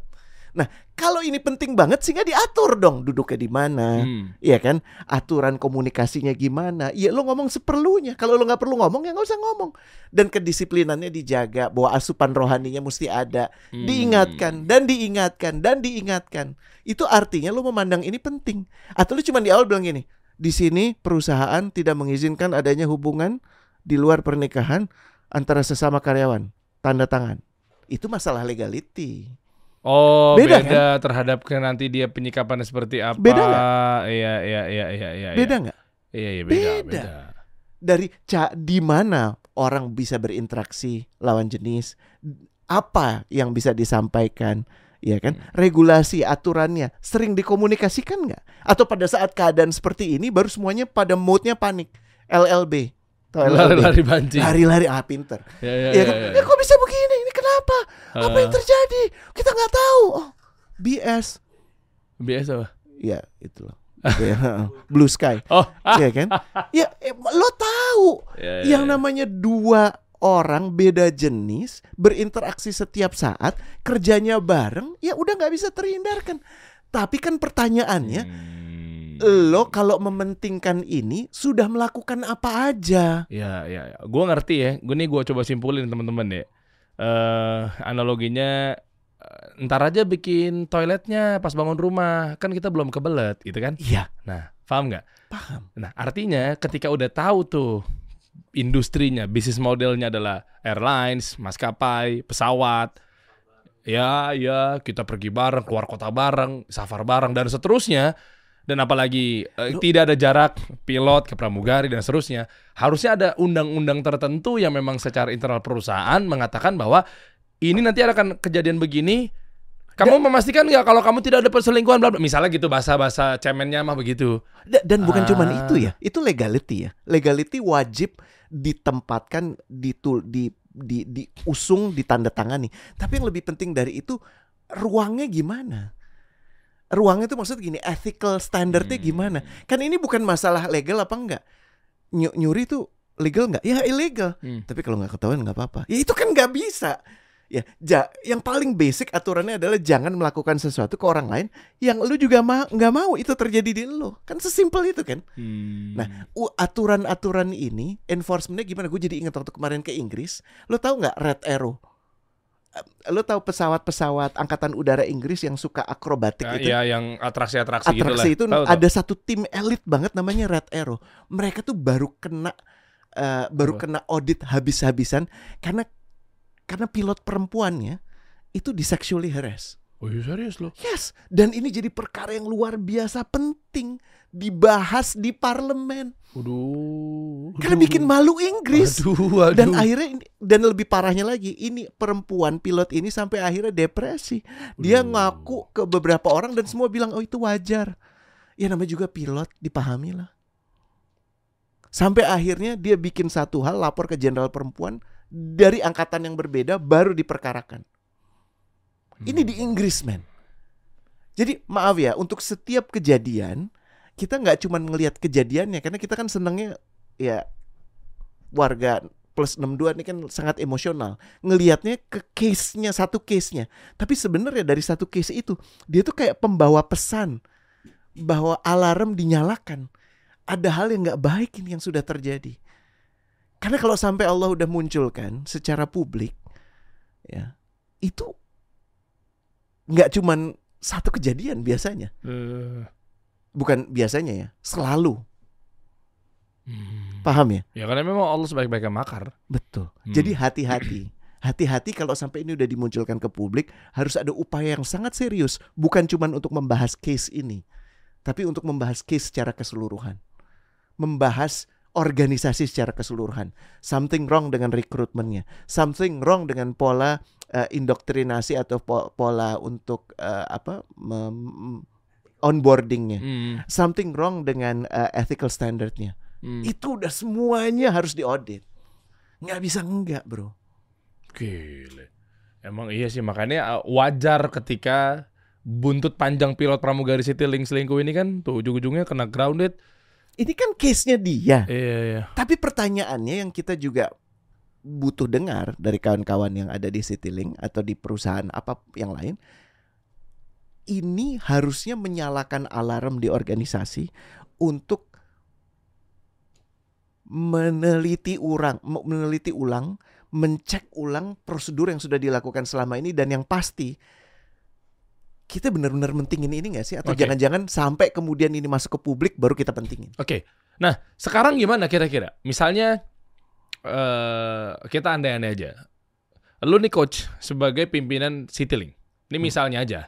Speaker 2: Nah kalau ini penting banget sehingga diatur dong duduknya di mana
Speaker 1: Hmm.
Speaker 2: Iya kan? Aturan komunikasinya gimana? Ya lo ngomong seperlunya. Kalau lo nggak perlu ngomong ya nggak usah ngomong. Dan kedisiplinannya dijaga bahwa asupan rohaninya mesti ada.
Speaker 1: Hmm.
Speaker 2: diingatkan dan diingatkan dan diingatkan. Itu artinya lo memandang ini penting. Atau lo cuma di awal bilang gini di sini perusahaan tidak mengizinkan adanya hubungan di luar pernikahan antara sesama karyawan tanda tangan itu masalah legality
Speaker 1: Oh,
Speaker 2: Beda,
Speaker 1: beda, terhadap ke nanti dia penyikapannya seperti apa.
Speaker 2: Beda nggak?
Speaker 1: Iya, iya, iya, iya, iya.
Speaker 2: beda nggak
Speaker 1: Iya, iya, beda,
Speaker 2: Beda.
Speaker 1: beda.
Speaker 2: dari ca di mana orang bisa berinteraksi lawan jenis apa yang bisa disampaikan ya kan regulasi aturannya sering dikomunikasikan nggak atau pada saat keadaan seperti ini baru semuanya pada moodnya panik LLB?
Speaker 1: Lari-lari banci.
Speaker 2: lari-lari ah pinter
Speaker 1: iya,
Speaker 2: ya
Speaker 1: iya.
Speaker 2: kan
Speaker 1: iya.
Speaker 2: ya kok bisa begini ini kenapa apa yang
Speaker 1: Ah.
Speaker 2: terjadi kita nggak tahu oh BS
Speaker 1: Biasa, Pak.
Speaker 2: ya itu loh *laughs* ya. Blue Sky
Speaker 1: Oh,
Speaker 2: ya kan *laughs* ya eh, lo tahu
Speaker 1: Iya, iya,
Speaker 2: yang
Speaker 1: iya.
Speaker 2: namanya dua orang beda jenis berinteraksi setiap saat kerjanya bareng ya udah nggak bisa terhindarkan tapi kan pertanyaannya
Speaker 1: Hmm.
Speaker 2: lo kalau mementingkan ini sudah melakukan apa aja
Speaker 1: Ya, ya, ya. Gue ngerti ya. Gue nih gue coba simpulin teman-teman ya. Eh, analoginya eh, ntar aja bikin toiletnya pas bangun rumah kan kita belum kebelet gitu kan?
Speaker 2: iya
Speaker 1: Nah, paham nggak?
Speaker 2: paham
Speaker 1: Nah, artinya ketika udah tahu tuh industrinya, bisnis modelnya adalah airlines, maskapai, pesawat. Ya, ya, kita pergi bareng, keluar kota bareng, safar bareng dan seterusnya. Dan apalagi eh,
Speaker 2: Lu-
Speaker 1: tidak ada jarak pilot ke pramugari dan seterusnya. Harusnya ada undang-undang tertentu yang memang secara internal perusahaan mengatakan bahwa ini nanti akan kejadian begini. Kamu memastikan nggak kalau kamu tidak ada perselingkuhan, bla bla. misalnya gitu bahasa-bahasa cemennya mah begitu.
Speaker 2: Da- dan bukan cuman
Speaker 1: Ah.
Speaker 2: itu ya itu legality ya legality wajib ditempatkan ditul di di diusung ditandatangani tapi yang lebih penting dari itu ruangnya gimana ruangnya itu maksud gini ethical standardnya
Speaker 1: Hmm.
Speaker 2: gimana kan ini bukan masalah legal apa enggak Ny- nyuri itu legal nggak ya illegal
Speaker 1: Hmm.
Speaker 2: tapi kalau nggak ketahuan nggak apa-apa ya itu kan nggak bisa ya ja, yang paling basic aturannya adalah jangan melakukan sesuatu ke orang lain yang lu juga ma nggak mau itu terjadi di lu kan sesimpel itu kan
Speaker 1: Hmm.
Speaker 2: Nah, aturan-aturan ini enforcementnya gimana? Gue jadi ingat waktu kemarin ke Inggris. Lo tahu nggak Red Arrow? Eh, Lo tahu pesawat-pesawat angkatan udara Inggris yang suka akrobatik
Speaker 1: Ya,
Speaker 2: itu?
Speaker 1: ya, yang atraksi-atraksi gitu.
Speaker 2: Atraksi itu
Speaker 1: Tahu, tahu.
Speaker 2: ada satu tim elit banget namanya Red Arrow. Mereka tuh baru kena eh, baru kena audit habis-habisan karena karena pilot perempuannya itu di sexually harass.
Speaker 1: Oh iya serius loh.
Speaker 2: Yes, dan ini jadi perkara yang luar biasa penting dibahas di parlemen.
Speaker 1: Waduh.
Speaker 2: Karena bikin malu Inggris.
Speaker 1: Aduh, waduh.
Speaker 2: Dan akhirnya ini- dan lebih parahnya lagi, ini perempuan pilot ini sampai akhirnya depresi. Dia
Speaker 1: Aduh.
Speaker 2: ngaku ke beberapa orang dan semua bilang oh itu wajar. Ya namanya juga pilot, dipahami lah. Sampai akhirnya dia bikin satu hal lapor ke jenderal perempuan dari angkatan yang berbeda baru diperkarakan. Ini di Inggris, men. Jadi maaf ya, untuk setiap kejadian kita nggak cuma ngelihat kejadiannya karena kita kan senengnya ya warga plus 62 ini kan sangat emosional ngelihatnya ke case-nya satu case-nya. Tapi sebenarnya dari satu case itu dia tuh kayak pembawa pesan bahwa alarm dinyalakan. Ada hal yang nggak baik ini yang sudah terjadi. Karena kalau sampai Allah udah munculkan secara publik ya itu nggak cuman satu kejadian biasanya.
Speaker 1: Eh,
Speaker 2: Bukan biasanya ya, selalu.
Speaker 1: hmm.
Speaker 2: Paham ya?
Speaker 1: Ya karena memang Allah sebaik-baiknya makar.
Speaker 2: Betul.
Speaker 1: Hmm.
Speaker 2: Jadi hati-hati. Hati-hati kalau sampai ini udah dimunculkan ke publik, harus ada upaya yang sangat serius, bukan cuma untuk membahas case ini, tapi untuk membahas case secara keseluruhan. Membahas organisasi secara keseluruhan. Something wrong dengan rekrutmennya, something wrong dengan pola eh, indoktrinasi atau po- pola untuk eh, apa onboardingnya.
Speaker 1: Hmm.
Speaker 2: Something wrong dengan eh, ethical standardnya.
Speaker 1: Hmm.
Speaker 2: Itu udah semuanya harus diaudit. Nggak bisa enggak, bro.
Speaker 1: Gile. Emang iya sih makanya uh, wajar ketika buntut panjang pilot pramugari Citylink selingkuh ini kan tuh ujung-ujungnya kena grounded.
Speaker 2: Ini kan case-nya dia.
Speaker 1: Iya, iya.
Speaker 2: Tapi pertanyaannya yang kita juga butuh dengar dari kawan-kawan yang ada di Citylink atau di perusahaan apa yang lain, ini harusnya menyalakan alarm di organisasi untuk meneliti ulang, meneliti ulang, mencek ulang prosedur yang sudah dilakukan selama ini dan yang pasti kita benar-benar mentingin ini nggak sih atau
Speaker 1: Oke.
Speaker 2: jangan-jangan sampai kemudian ini masuk ke publik baru kita pentingin.
Speaker 1: Oke. Nah, sekarang gimana kira-kira? Misalnya eh kita andai-andai aja. Lu nih coach sebagai pimpinan Citylink. Ini
Speaker 2: Hmm.
Speaker 1: misalnya aja.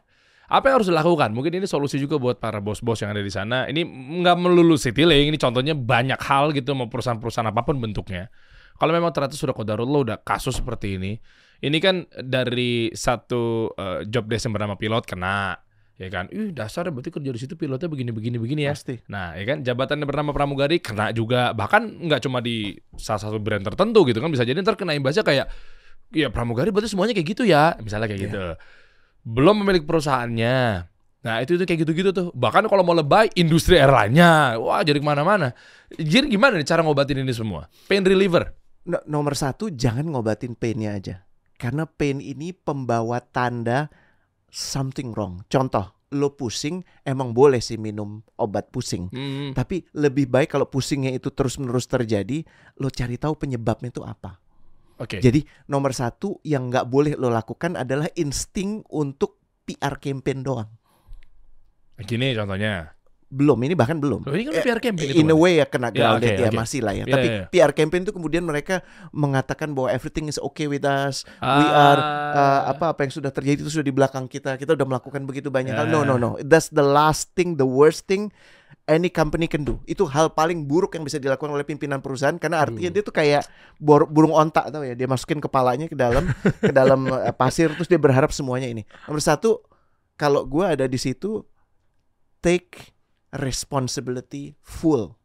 Speaker 1: Apa yang harus dilakukan? Mungkin ini solusi juga buat para bos-bos yang ada di sana. Ini nggak melulu Citylink, ini contohnya banyak hal gitu mau perusahaan-perusahaan apa pun bentuknya. Kalau memang ternyata sudah kodarullah udah kasus seperti ini, ini kan dari satu eh, job desk yang bernama pilot kena, ya kan? Ih dasar berarti kerja di situ pilotnya begini begini begini ya.
Speaker 2: Pasti.
Speaker 1: Nah, ya kan jabatan yang bernama pramugari kena juga. Bahkan nggak cuma di salah satu brand tertentu gitu kan bisa jadi ntar kena imbasnya kayak ya pramugari berarti semuanya kayak gitu ya, misalnya kayak
Speaker 2: Iya.
Speaker 1: gitu. Belum memiliki perusahaannya. Nah, itu itu kayak gitu-gitu tuh. Bahkan kalau mau lebay industri airline-nya, wah jadi ke mana-mana. Jadi gimana nih cara ngobatin ini semua? Pain reliever.
Speaker 2: No- nomor satu jangan ngobatin painnya aja karena pain ini pembawa tanda something wrong. Contoh lo pusing emang boleh sih minum obat pusing.
Speaker 1: Hmm,
Speaker 2: tapi lebih baik kalau pusingnya itu terus menerus terjadi lo cari tahu penyebabnya itu apa.
Speaker 1: Oke.
Speaker 2: jadi nomor satu yang nggak boleh lo lakukan adalah insting untuk PR campaign doang.
Speaker 1: Gini contohnya.
Speaker 2: Belum ini bahkan belum
Speaker 1: Loh, ini kan
Speaker 2: Eh,
Speaker 1: PR campaign itu.
Speaker 2: in a way ya kena
Speaker 1: Ya,
Speaker 2: grounded
Speaker 1: oke,
Speaker 2: ya
Speaker 1: oke.
Speaker 2: masih lah ya.
Speaker 1: Iya,
Speaker 2: Tapi
Speaker 1: iya.
Speaker 2: PR campaign itu kemudian mereka mengatakan bahwa everything is okay with us. we are uh, apa apa yang sudah terjadi itu sudah di belakang kita. Kita udah melakukan begitu banyak hal. No
Speaker 1: Ya.
Speaker 2: no no. That's the last thing, the worst thing any company can do. Itu hal paling buruk yang bisa dilakukan oleh pimpinan perusahaan karena artinya
Speaker 1: Aduh.
Speaker 2: dia tuh kayak bor- burung ontak tau ya. Dia masukin kepalanya ke dalam ke dalam uh, *laughs* pasir terus dia berharap semuanya ini. Nomor satu, kalau gua ada di situ take responsibility full.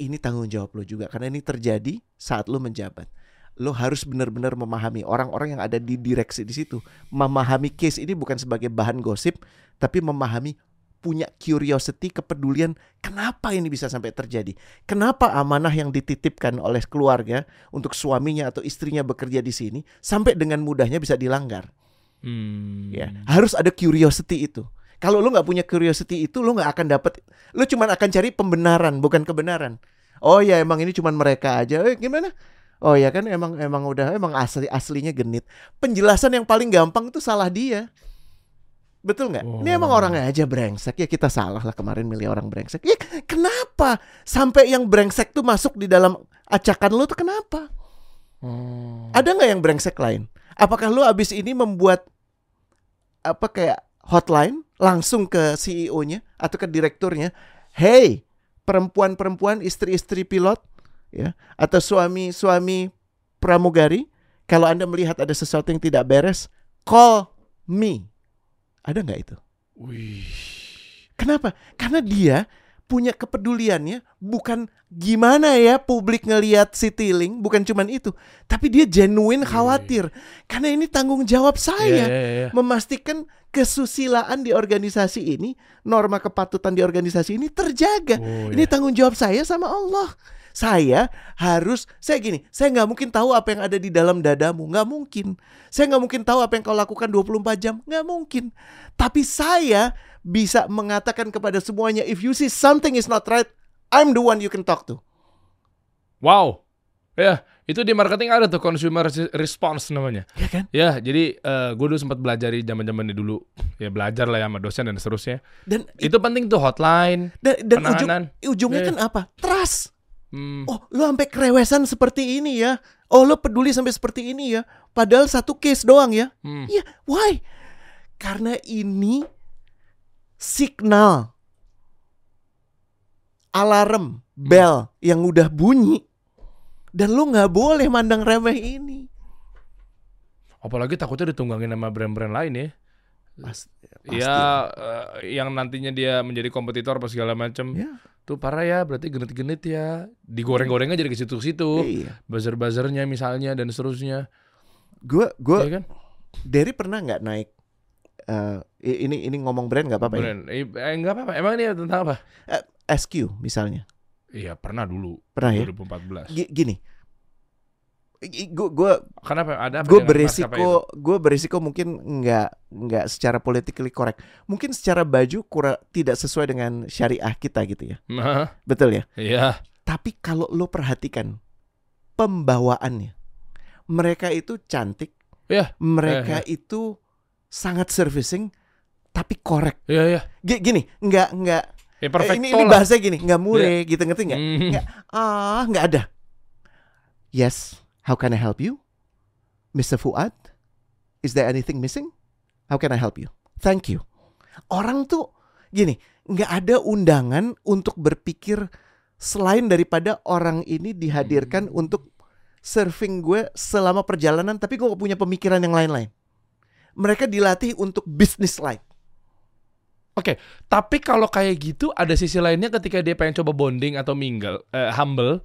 Speaker 2: Ini tanggung jawab lo juga karena ini terjadi saat lo menjabat. Lo harus benar-benar memahami orang-orang yang ada di direksi di situ, memahami case ini bukan sebagai bahan gosip, tapi memahami punya curiosity, kepedulian kenapa ini bisa sampai terjadi. Kenapa amanah yang dititipkan oleh keluarga untuk suaminya atau istrinya bekerja di sini sampai dengan mudahnya bisa dilanggar
Speaker 1: Hmm.
Speaker 2: ya harus ada curiosity itu kalau lu nggak punya curiosity itu lu nggak akan dapat lu cuman akan cari pembenaran bukan kebenaran. Oh ya emang ini cuman mereka aja. Eh, gimana? Oh ya kan emang emang udah emang asli aslinya genit. Penjelasan yang paling gampang itu salah dia. Betul nggak? Ini emang
Speaker 1: Oh.
Speaker 2: orangnya aja brengsek. Ya kita salah lah kemarin milih orang brengsek. Ya kenapa? Sampai yang brengsek tuh masuk di dalam acakan lu tuh kenapa?
Speaker 1: Oh.
Speaker 2: ada nggak yang brengsek lain? Apakah lu abis ini membuat apa kayak hotline langsung ke CEO-nya atau ke direkturnya? Hey, perempuan-perempuan, istri-istri pilot, ya, atau suami-suami pramugari, kalau anda melihat ada sesuatu yang tidak beres, call me. Ada nggak itu?
Speaker 1: Wih.
Speaker 2: Kenapa? Karena dia punya kepeduliannya bukan gimana ya publik ngelihat Citylink, bukan cuman itu, tapi dia genuine khawatir karena ini tanggung jawab
Speaker 1: Iya,
Speaker 2: saya
Speaker 1: iya, iya.
Speaker 2: memastikan kesusilaan di organisasi ini, norma kepatutan di organisasi ini terjaga.
Speaker 1: Oh,
Speaker 2: Ini
Speaker 1: iya.
Speaker 2: tanggung jawab saya sama Allah. Saya harus, saya gini, saya nggak mungkin tahu apa yang ada di dalam dadamu, nggak mungkin. Saya nggak mungkin tahu apa yang kau lakukan 24 jam, nggak mungkin. Tapi saya bisa mengatakan kepada semuanya, if you see something is not right, I'm the one you can talk to.
Speaker 1: Wow. Ya, itu di marketing ada tuh consumer response namanya.
Speaker 2: Ya kan?
Speaker 1: Ya, jadi eh gue dulu sempat belajar di zaman-zaman dulu. Ya belajar lah ya sama dosen dan seterusnya.
Speaker 2: Dan
Speaker 1: Itu penting tuh hotline,
Speaker 2: dan, dan ujung, ujungnya
Speaker 1: Iya.
Speaker 2: kan apa? Trust.
Speaker 1: Hmm.
Speaker 2: Oh, lo sampai kerewesan seperti ini ya. Oh, lo peduli sampai seperti ini ya. Padahal satu case doang ya.
Speaker 1: Hmm.
Speaker 2: Iya, why? Karena ini signal alarm bell yang udah bunyi dan lo nggak boleh mandang remeh ini.
Speaker 1: Apalagi takutnya ditunggangin sama brand-brand lain ya.
Speaker 2: Pas, pasti.
Speaker 1: Ya, eh, yang nantinya dia menjadi kompetitor apa segala macam.
Speaker 2: Ya,
Speaker 1: Tuh parah ya, berarti genit-genit ya. Digoreng-gorengnya jadi ke situ-situ.
Speaker 2: iya.
Speaker 1: Buzzer-buzzernya misalnya dan seterusnya.
Speaker 2: Gue gue
Speaker 1: Iya kan?
Speaker 2: Derry pernah nggak naik eh, i- ini ini ngomong brand nggak apa-apa ya?
Speaker 1: Brand. Eh, eh, enggak apa-apa. Emang ini tentang apa?
Speaker 2: SQ misalnya.
Speaker 1: Iya pernah dulu
Speaker 2: Pernah ya?
Speaker 1: 2014.
Speaker 2: Gi- Gini. Gue gue
Speaker 1: Kenapa ada apa
Speaker 2: gue berisiko gue berisiko mungkin nggak nggak secara politically correct mungkin secara baju kurang tidak sesuai dengan syariah kita gitu ya?
Speaker 1: Nah,
Speaker 2: betul ya
Speaker 1: Iya.
Speaker 2: tapi kalau lo perhatikan pembawaannya mereka itu cantik
Speaker 1: Iya.
Speaker 2: mereka itu sangat servicing tapi korek.
Speaker 1: Iya iya.
Speaker 2: Gi- gini nggak nggak.
Speaker 1: Ya
Speaker 2: eh, ini, ini bahasa gini nggak mure gitu ngerti nggak?
Speaker 1: Hmm.
Speaker 2: Nggak. ah nggak ada. Yes how can I help you? Mr. Fuad is there anything missing? How can I help you? Thank you. Orang tuh gini nggak ada undangan untuk berpikir selain daripada orang ini dihadirkan untuk surfing gue selama perjalanan tapi gue gak punya pemikiran yang lain-lain mereka dilatih untuk business like
Speaker 1: Tapi kalau kayak gitu ada sisi lainnya ketika dia pengen coba bonding atau mingle, eh, humble,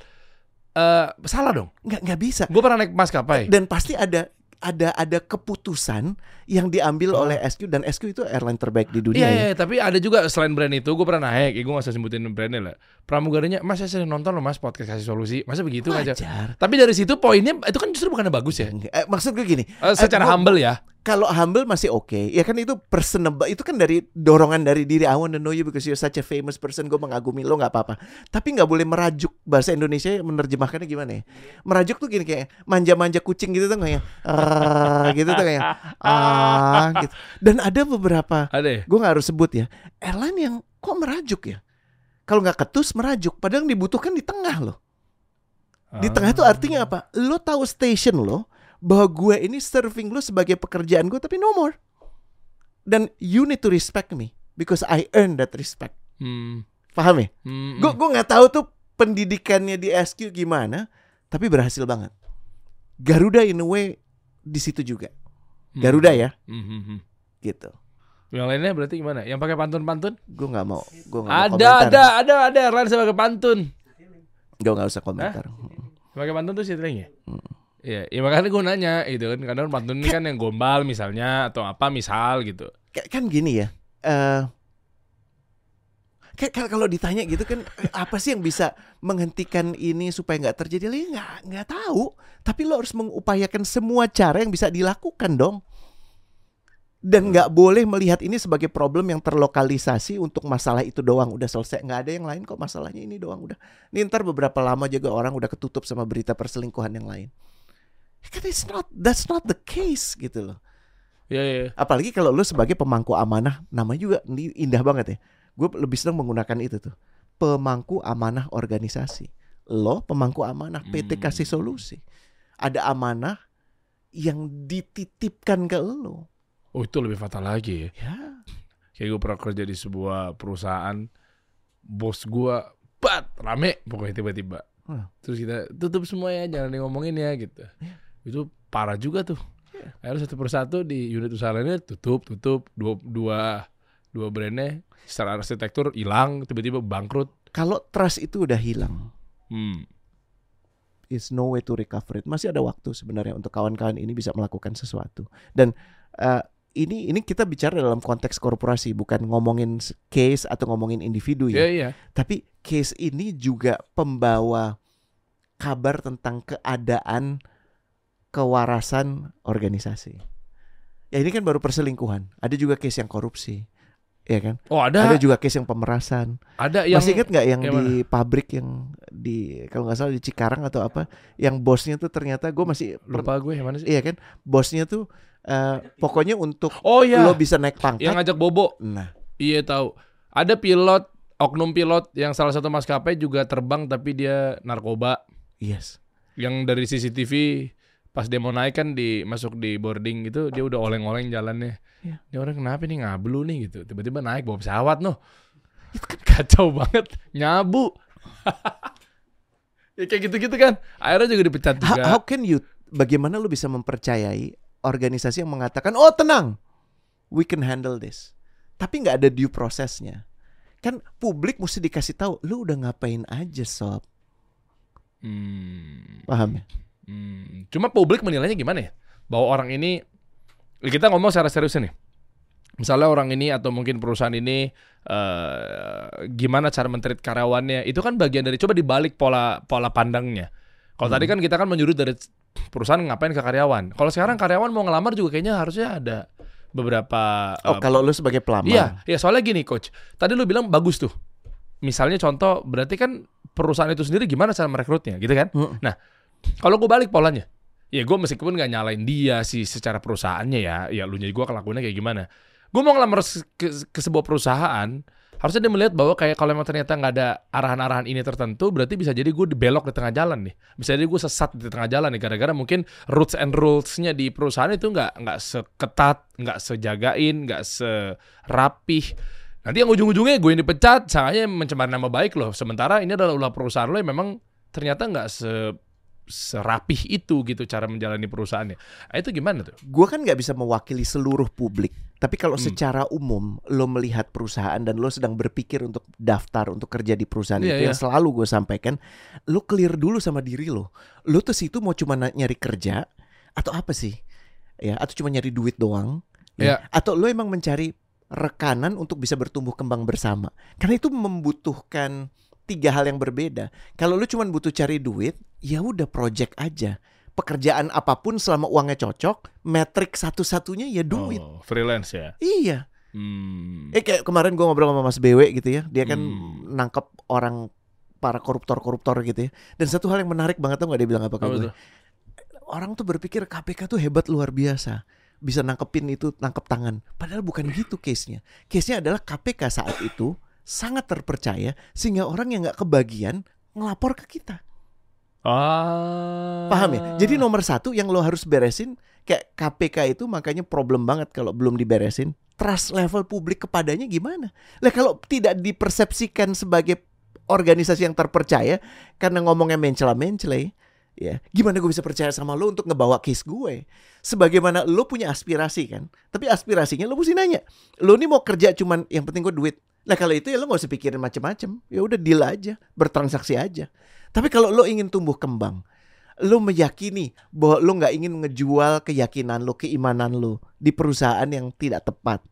Speaker 1: eh salah dong.
Speaker 2: nggak nggak bisa
Speaker 1: Gue pernah naik maskapai.
Speaker 2: dan pasti ada ada ada keputusan yang diambil
Speaker 1: Oh.
Speaker 2: oleh SQ dan SQ itu airline terbaik di dunia
Speaker 1: Iya,
Speaker 2: ya.
Speaker 1: iya, tapi ada juga selain brand itu, gue pernah naik, ya, gue gak usah sebutin brandnya lah. Pramugarinya, mas saya sering nonton loh mas podcast kasih solusi, masa begitu aja.
Speaker 2: Wajar.
Speaker 1: Tapi dari situ poinnya itu kan justru bukannya bagus ya.
Speaker 2: Eh, maksud gue gini,
Speaker 1: Eh, secara
Speaker 2: gua-
Speaker 1: humble ya.
Speaker 2: Kalau humble masih oke, ya kan itu personable, itu kan dari dorongan dari diri I want to know you because you're such a famous person, gue mengagumi lo nggak apa-apa. Tapi nggak boleh merajuk bahasa Indonesia menerjemahkannya gimana ya? Merajuk tuh gini kayak manja-manja kucing gitu tuh kayak ah gitu tuh kayak ah gitu. Dan ada beberapa
Speaker 1: Ada ya?
Speaker 2: gue nggak harus sebut ya airline yang kok merajuk ya kalau nggak ketus merajuk padahal yang dibutuhkan di tengah loh di tengah itu artinya apa lo tahu station lo bahwa gue ini serving lo sebagai pekerjaan gue tapi no more dan you need to respect me because I earn that respect
Speaker 1: Hmm.
Speaker 2: paham ya
Speaker 1: Hmm.
Speaker 2: gue gue nggak tahu tuh pendidikannya di SQ gimana tapi berhasil banget Garuda in a way di situ juga
Speaker 1: Hmm.
Speaker 2: Garuda ya
Speaker 1: Hmm, hmm, hmm.
Speaker 2: gitu
Speaker 1: Yang lainnya berarti gimana? Yang pakai pantun-pantun?
Speaker 2: gue nggak mau gue nggak mau
Speaker 1: Ada,
Speaker 2: komentar
Speaker 1: ada, ada, ada airline sebagai pantun.
Speaker 2: gue nggak usah komentar
Speaker 1: Pakai pantun tuh Citylink ya?
Speaker 2: Hmm.
Speaker 1: Iya, ya makanya gue nanya gitu kan. Kadang pantun ini kan yang gombal misalnya atau apa misal gitu.
Speaker 2: Ka- kan gini ya eh kan kalau ditanya gitu kan apa sih yang bisa menghentikan ini supaya nggak terjadi lagi? Nggak nggak tahu. Tapi lo harus mengupayakan semua cara yang bisa dilakukan dong. Dan nggak boleh melihat ini sebagai problem yang terlokalisasi untuk masalah itu doang. Udah selesai nggak ada yang lain kok masalahnya ini doang. Udah. Ini ntar beberapa lama juga orang udah ketutup sama berita perselingkuhan yang lain kan it's not that's not the case gitu loh
Speaker 1: Iya, iya.
Speaker 2: apalagi kalau lu sebagai pemangku amanah namanya juga indah banget ya gue lebih senang menggunakan itu tuh pemangku amanah organisasi lo pemangku amanah PT
Speaker 1: Hmm.
Speaker 2: kasih solusi ada amanah yang dititipkan ke lo
Speaker 1: Oh itu lebih fatal lagi ya.
Speaker 2: ya
Speaker 1: Kayak gue pernah kerja di sebuah perusahaan, bos gue, bat, rame pokoknya tiba-tiba.
Speaker 2: Hmm.
Speaker 1: Terus kita tutup semua ya, jangan ngomongin ya gitu. Itu parah juga tuh. Akhirnya satu persatu di unit usaha lainnya tutup, tutup, dua, dua, dua brandnya secara arsitektur hilang, tiba-tiba bangkrut.
Speaker 2: kalau trust itu udah hilang
Speaker 1: Hmm.
Speaker 2: is no way to recover it. Masih ada waktu sebenarnya untuk kawan-kawan ini bisa melakukan sesuatu. Dan eh, ini ini kita bicara dalam konteks korporasi, bukan ngomongin case atau ngomongin individu
Speaker 1: Iya
Speaker 2: ya.
Speaker 1: iya.
Speaker 2: Tapi case ini juga pembawa kabar tentang keadaan kewarasan organisasi. Ya ini kan baru perselingkuhan. Ada juga case yang korupsi. Ya kan?
Speaker 1: Oh ada,
Speaker 2: Ada juga case yang pemerasan.
Speaker 1: ada yang
Speaker 2: Masih ingat nggak yang,
Speaker 1: yang
Speaker 2: di pabrik yang di kalau nggak salah di Cikarang atau apa yang bosnya tuh ternyata gue masih
Speaker 1: lupa gue yang mana sih?
Speaker 2: iya kan bosnya tuh eh, pokoknya untuk
Speaker 1: Oh iya,
Speaker 2: lo bisa naik pangkat.
Speaker 1: yang ngajak Bobo.
Speaker 2: Nah,
Speaker 1: Iya tahu. Ada pilot, oknum pilot yang salah satu maskapai juga terbang tapi dia narkoba.
Speaker 2: yes.
Speaker 1: Yang dari CCTV pas dia mau naik kan di masuk di boarding gitu dia udah oleng-oleng jalannya.
Speaker 2: Iya.
Speaker 1: Ini orang kenapa nih ngablu nih gitu. Tiba-tiba naik bawa pesawat noh. Itu kan kacau banget. Nyabu. *laughs* ya kayak gitu-gitu kan. Akhirnya juga dipecat
Speaker 2: How,
Speaker 1: juga.
Speaker 2: how can you bagaimana lu bisa mempercayai organisasi yang mengatakan oh tenang we can handle this tapi nggak ada due prosesnya kan publik mesti dikasih tahu lu udah ngapain aja sob
Speaker 1: Hmm.
Speaker 2: paham ya
Speaker 1: Hmm, cuma publik menilainya gimana ya? Bahwa orang ini kita ngomong secara serius nih. misalnya orang ini atau mungkin perusahaan ini eh gimana cara mentreat karyawannya itu kan bagian dari coba dibalik pola pola pandangnya kalau tadi kan kita kan menyudut dari perusahaan ngapain ke karyawan kalau sekarang karyawan mau ngelamar juga kayaknya harusnya ada beberapa
Speaker 2: Oh,
Speaker 1: eh,
Speaker 2: kalau lu sebagai pelamar.
Speaker 1: Iya, iya soalnya gini coach. Tadi lu bilang bagus tuh. Misalnya contoh, berarti kan perusahaan itu sendiri gimana cara merekrutnya, gitu kan?
Speaker 2: Mm.
Speaker 1: Nah, kalau gue balik polanya, ya gue meskipun nggak nyalain dia sih secara perusahaannya ya, ya lu nya gue kelakuannya kayak gimana. Gue mau ngelamar ke, ke sebuah perusahaan, harusnya dia melihat bahwa kayak kalau emang ternyata nggak ada arahan-arahan ini tertentu, berarti bisa jadi gue dibelok di tengah jalan nih. Bisa jadi gue sesat di tengah jalan nih, gara-gara mungkin roots and rules-nya di perusahaan itu nggak nggak seketat, nggak sejagain, nggak serapih. Nanti yang ujung-ujungnya gue yang dipecat, sangkanya mencemar nama baik loh. Sementara ini adalah ulah perusahaan lo yang memang ternyata nggak se serapih itu gitu cara menjalani perusahaannya. Nah, itu gimana tuh?
Speaker 2: Gue kan nggak bisa mewakili seluruh publik. Tapi kalau
Speaker 1: Hmm.
Speaker 2: secara umum lo melihat perusahaan dan lo sedang berpikir untuk daftar untuk kerja di perusahaan
Speaker 1: Iya,
Speaker 2: itu
Speaker 1: iya.
Speaker 2: yang selalu gue sampaikan, lo clear dulu sama diri lo. Lo tuh situ mau cuma nyari kerja atau apa sih? Ya, atau cuma nyari duit doang?
Speaker 1: Iya.
Speaker 2: Ya. Atau lo emang mencari rekanan untuk bisa bertumbuh kembang bersama? Karena itu membutuhkan tiga hal yang berbeda. Kalau lu cuma butuh cari duit, ya udah project aja. Pekerjaan apa pun selama uangnya cocok, metrik satu-satunya ya duit.
Speaker 1: Oh, freelance ya.
Speaker 2: Iya.
Speaker 1: Hmm.
Speaker 2: Eh kayak kemarin gua ngobrol sama Mas BW gitu ya, dia kan
Speaker 1: Hmm.
Speaker 2: nangkep orang para koruptor-koruptor gitu ya. Dan satu hal yang menarik banget tuh nggak dia bilang apa ke gue. Orang tuh berpikir KPK tuh hebat luar biasa. Bisa nangkepin itu, nangkep tangan. Padahal bukan gitu case-nya. Case-nya adalah KPK saat itu sangat terpercaya sehingga orang yang nggak kebagian ngelapor ke kita.
Speaker 1: Ah.
Speaker 2: Paham ya? Jadi nomor satu yang lo harus beresin kayak KPK itu makanya problem banget kalau belum diberesin. Trust level publik kepadanya gimana? Lah kalau tidak dipersepsikan sebagai organisasi yang terpercaya karena ngomongnya mencela-mencela ya gimana gue bisa percaya sama lo untuk ngebawa case gue sebagaimana lo punya aspirasi kan tapi aspirasinya lo mesti nanya lo nih mau kerja cuman yang penting gue duit lah kalau itu ya lo gak usah pikirin macem-macem. Ya udah deal aja bertransaksi aja. Tapi kalau lo ingin tumbuh kembang lo meyakini bahwa lo nggak ingin ngejual keyakinan lo keimanan lo di perusahaan yang tidak tepat.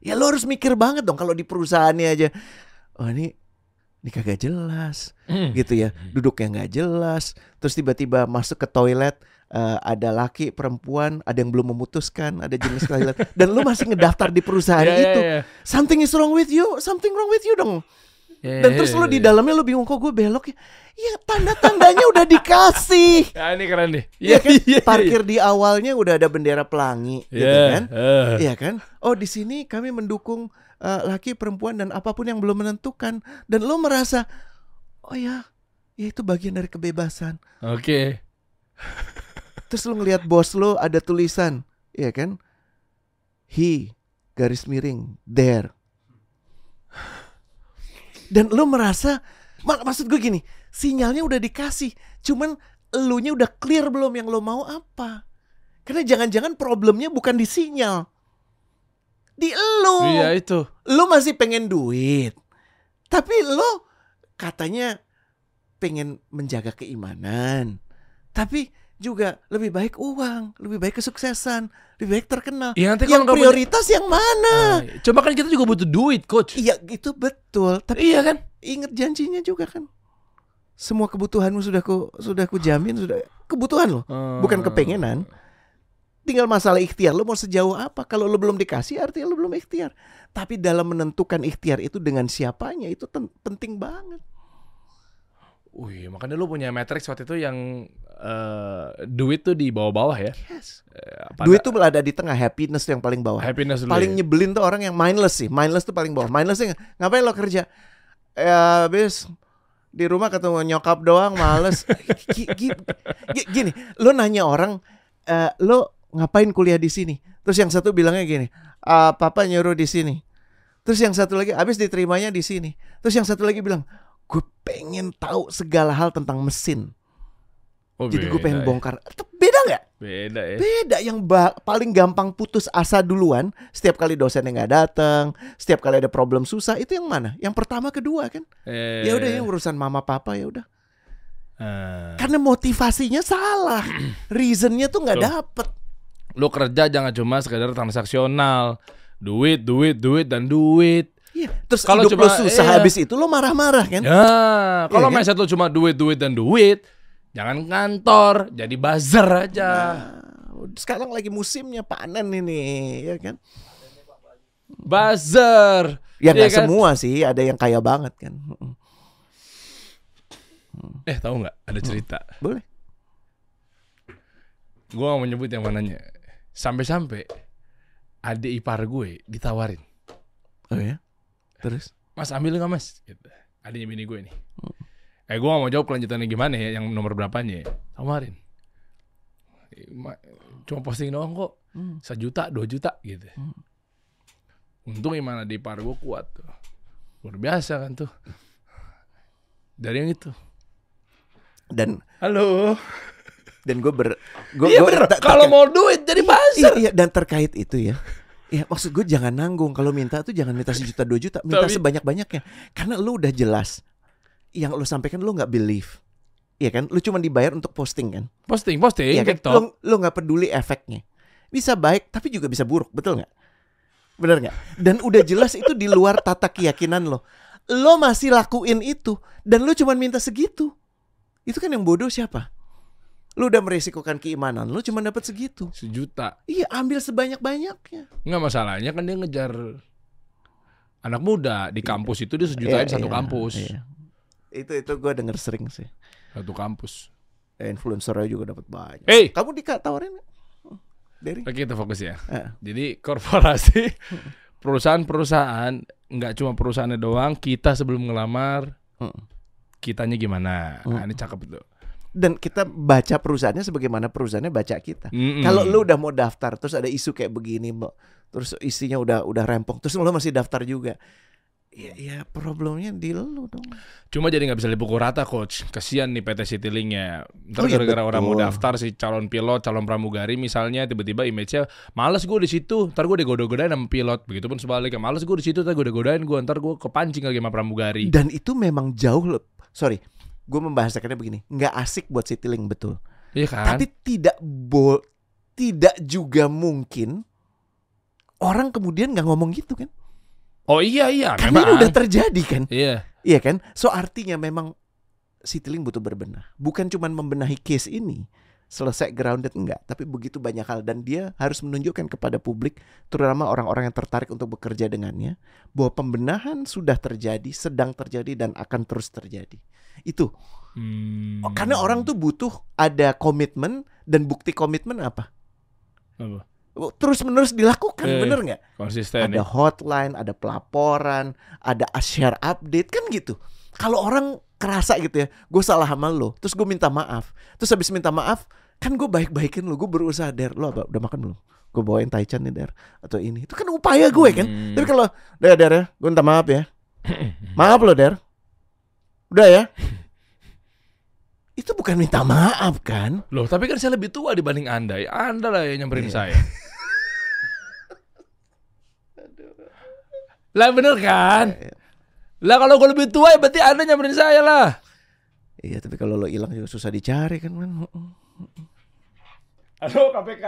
Speaker 2: Ya lo harus mikir banget dong kalau di perusahaannya aja oh ini ini kagak jelas
Speaker 1: Hmm.
Speaker 2: gitu ya. Duduknya nggak jelas terus tiba-tiba masuk ke toilet eh, ada laki perempuan ada yang belum memutuskan ada jenis toilet dan lu masih ngedaftar di perusahaan
Speaker 1: Ya, ya,
Speaker 2: itu
Speaker 1: ya.
Speaker 2: something is wrong with you something wrong with you dong
Speaker 1: Ya,
Speaker 2: dan
Speaker 1: ya,
Speaker 2: terus
Speaker 1: ya,
Speaker 2: lu di
Speaker 1: ya.
Speaker 2: dalamnya lu bingung kok gue belok ya ya tanda-tandanya udah dikasih
Speaker 1: Ya *laughs* ini keren nih.
Speaker 2: Iya kan?
Speaker 1: iya,
Speaker 2: Parkir di awalnya udah ada bendera pelangi gitu
Speaker 1: Iya.
Speaker 2: kan.
Speaker 1: eh.
Speaker 2: Iya kan? Oh, di sini kami mendukung eh, laki, perempuan dan apa pun yang belum menentukan dan lo merasa oh ya, ya itu bagian dari kebebasan.
Speaker 1: Oke.
Speaker 2: Terus lo ngelihat bos lo ada tulisan, iya kan? He garis miring there. Dan lo merasa mak maksud gue gini, sinyalnya udah dikasih, cuman elunya udah clear belum yang lo mau apa? Karena jangan-jangan problemnya bukan di sinyal. Di elu.
Speaker 1: Iya itu.
Speaker 2: Lo masih pengen duit. Tapi lo katanya pengen menjaga keimanan. Tapi juga lebih baik uang, lebih baik kesuksesan, lebih baik terkenal.
Speaker 1: Ya, nanti
Speaker 2: yang
Speaker 1: kalau nggak punya-
Speaker 2: prioritas yang mana?
Speaker 1: Ah, Coba kan kita juga butuh duit, coach.
Speaker 2: Iya, itu betul. Tapi
Speaker 1: Iya kan?
Speaker 2: ingat janjinya juga kan. Semua kebutuhanmu sudah ku sudah ku jamin sudah kebutuhan lo, bukan
Speaker 1: Hmm.
Speaker 2: kepengenan. Tinggal masalah ikhtiar lo mau sejauh apa. Kalau lo belum dikasih artinya lo belum ikhtiar. Tapi dalam menentukan ikhtiar itu dengan siapanya itu penting banget.
Speaker 1: Wih, makanya lu punya matrix waktu itu yang eh, duit tuh di bawah-bawah ya.
Speaker 2: Yes.
Speaker 1: Eh, pada-
Speaker 2: Duit tuh ada di tengah, happiness tuh yang paling bawah.
Speaker 1: happiness dulu.
Speaker 2: paling
Speaker 1: ya.
Speaker 2: nyebelin tuh orang yang mindless sih. Mindless tuh paling bawah. Mindless tuh ngapain lo kerja? Ya habis di rumah ketemu nyokap doang males. *laughs* Gi- gi- gi- Gini, lo nanya orang, eh, lo ngapain kuliah di sini? Terus yang satu bilangnya gini, "Ah, papa nyuruh di sini. Terus yang satu lagi habis diterimanya di sini. Terus yang satu lagi bilang, gue pengen tahu segala hal tentang mesin.
Speaker 1: Oh,
Speaker 2: Jadi gue pengen
Speaker 1: ya.
Speaker 2: bongkar. Beda nggak?
Speaker 1: Beda ya.
Speaker 2: Beda yang paling gampang putus asa duluan setiap kali dosennya nggak datang, setiap kali ada problem susah itu yang mana? Yang pertama kedua kan?
Speaker 1: Eh,
Speaker 2: Ya udah yang urusan mama papa ya udah.
Speaker 1: eh.
Speaker 2: Karena motivasinya salah. *clears throat* Reasonnya tuh nggak dapet.
Speaker 1: lu kerja jangan cuma sekedar transaksional. Duit, duit, duit dan duit.
Speaker 2: Iya. Terus
Speaker 1: Kalau
Speaker 2: lo
Speaker 1: cuma-
Speaker 2: susah
Speaker 1: iya.
Speaker 2: habis itu lo marah-marah kan?
Speaker 1: Ya, kalau
Speaker 2: Iya kan?
Speaker 1: mindset lu cuma duit, duit dan duit, jangan kantor, jadi buzzer aja.
Speaker 2: Nah, sekarang lagi musimnya panen ini, ya kan?
Speaker 1: Buzzer.
Speaker 2: Ya
Speaker 1: Iya
Speaker 2: nggak
Speaker 1: kan?
Speaker 2: semua sih, ada yang kaya banget kan.
Speaker 1: Eh, tahu nggak? Ada cerita.
Speaker 2: Boleh.
Speaker 1: Gua gak mau nyebut yang mananya. Sampai-sampai adik ipar gue ditawarin.
Speaker 2: Oh ya. Terus?
Speaker 1: Mas ambil nggak mas? Gitu. Adiknya bini gue nih. Eh gue gak mau jawab kelanjutannya gimana ya, yang nomor berapanya ya. Tawarin. Eh, ma- Cuma posting doang kok.
Speaker 2: Hmm.
Speaker 1: Sejuta, dua juta gitu. Untung iman adik ipar gue kuat tuh. Luar biasa kan tuh. Dari yang itu.
Speaker 2: Dan
Speaker 1: Halo.
Speaker 2: dan gue ber gue
Speaker 1: Iya bener. Kalau mau duit jadi
Speaker 2: Iya,
Speaker 1: buzzer.
Speaker 2: iya, dan terkait itu ya. Ya maksud gue jangan nanggung kalau minta tuh jangan minta sejuta dua juta, minta
Speaker 1: Tapi-
Speaker 2: sebanyak-banyaknya. Karena lu udah jelas yang lu sampaikan lu nggak believe. Iya kan? Lu cuma dibayar untuk posting kan?
Speaker 1: Posting, posting,
Speaker 2: Iya kan?
Speaker 1: TikTok.
Speaker 2: Lu lu nggak peduli efeknya. Bisa baik tapi juga bisa buruk, betul nggak? Bener nggak? Dan udah jelas itu di luar tata keyakinan lo. Lo masih lakuin itu dan lu cuma minta segitu. Itu kan yang bodoh siapa? Lu udah meresikokan keimanan, lu cuma dapat segitu.
Speaker 1: Sejuta.
Speaker 2: Iya, ambil sebanyak-banyaknya.
Speaker 1: Nggak masalahnya kan dia ngejar anak muda di kampus itu dia sejutain
Speaker 2: Iya,
Speaker 1: satu
Speaker 2: iya,
Speaker 1: kampus.
Speaker 2: iya. Itu itu gue denger sering sih.
Speaker 1: Satu kampus.
Speaker 2: Eh, Influencernya juga dapat banyak.
Speaker 1: Hey,
Speaker 2: Kamu ditawarin nggak? Dari?
Speaker 1: oke kita fokus ya.
Speaker 2: Eh.
Speaker 1: Jadi korporasi *laughs* perusahaan-perusahaan nggak cuma perusahaannya doang, kita sebelum ngelamar
Speaker 2: Mm.
Speaker 1: kitanya gimana. Nah,
Speaker 2: Mm.
Speaker 1: ini cakep itu.
Speaker 2: Dan kita baca perusahaannya sebagaimana perusahaannya baca kita.
Speaker 1: Mm-mm.
Speaker 2: Kalau lu udah mau daftar terus ada isu kayak begini. Terus isinya udah udah rempong, terus lu masih daftar juga. Ya, ya problemnya di lu dong.
Speaker 1: Cuma jadi nggak bisa dipukul rata coach. Kasihan nih PT Citylink-nya.
Speaker 2: Oh
Speaker 1: Ntar
Speaker 2: iya,
Speaker 1: gara-gara orang mau
Speaker 2: betul.
Speaker 1: daftar si calon pilot, calon pramugari misalnya tiba-tiba image-nya males gue di situ. Ntar gue digoda-godain sama pilot. Begitupun sebaliknya. Males gue di situ, ntar gue godain gue. Ntar gue kepancing lagi sama pramugari.
Speaker 2: Dan itu memang jauh le- sorry, gue membahasakannya begini, nggak asik buat Citylink betul.
Speaker 1: Iya kan?
Speaker 2: Tapi tidak bo tidak juga mungkin orang kemudian nggak ngomong gitu kan?
Speaker 1: Oh iya iya,
Speaker 2: Karena ini
Speaker 1: memang.
Speaker 2: udah terjadi kan?
Speaker 1: Iya.
Speaker 2: Iya kan? So artinya memang Citylink butuh berbenah. Bukan cuman membenahi case ini selesai grounded enggak, tapi begitu banyak hal dan dia harus menunjukkan kepada publik, terutama orang-orang yang tertarik untuk bekerja dengannya, bahwa pembenahan sudah terjadi, sedang terjadi dan akan terus terjadi. Itu
Speaker 1: Hmm.
Speaker 2: Oh, karena orang tuh butuh ada komitmen dan bukti komitmen apa?
Speaker 1: Apa?
Speaker 2: Terus menerus dilakukan,
Speaker 1: Eh,
Speaker 2: bener nggak?
Speaker 1: konsisten
Speaker 2: Ada
Speaker 1: ya.
Speaker 2: hotline, ada pelaporan, ada share update kan gitu. Kalau orang kerasa gitu ya, gue salah sama lo, terus gue minta maaf, terus habis minta maaf, kan gue baik-baikin lo, gue berusaha der, lo apa, udah makan belum? Gue bawain taichan nih der, atau ini, itu kan upaya gue kan.
Speaker 1: Hmm.
Speaker 2: Tapi kalau, der der ya, gue minta maaf ya, *laughs* maaf lo der, udah ya. Itu bukan minta maaf kan?
Speaker 1: Loh, tapi kan saya lebih tua dibanding Anda. Ya, Anda lah yang nyamperin
Speaker 2: Iya.
Speaker 1: saya. Lah bener kan? Lah kalau gue lebih tua ya berarti Anda nyamperin saya lah.
Speaker 2: Iya, tapi kalau lo hilang juga susah dicari kan kan.
Speaker 1: Halo KPK.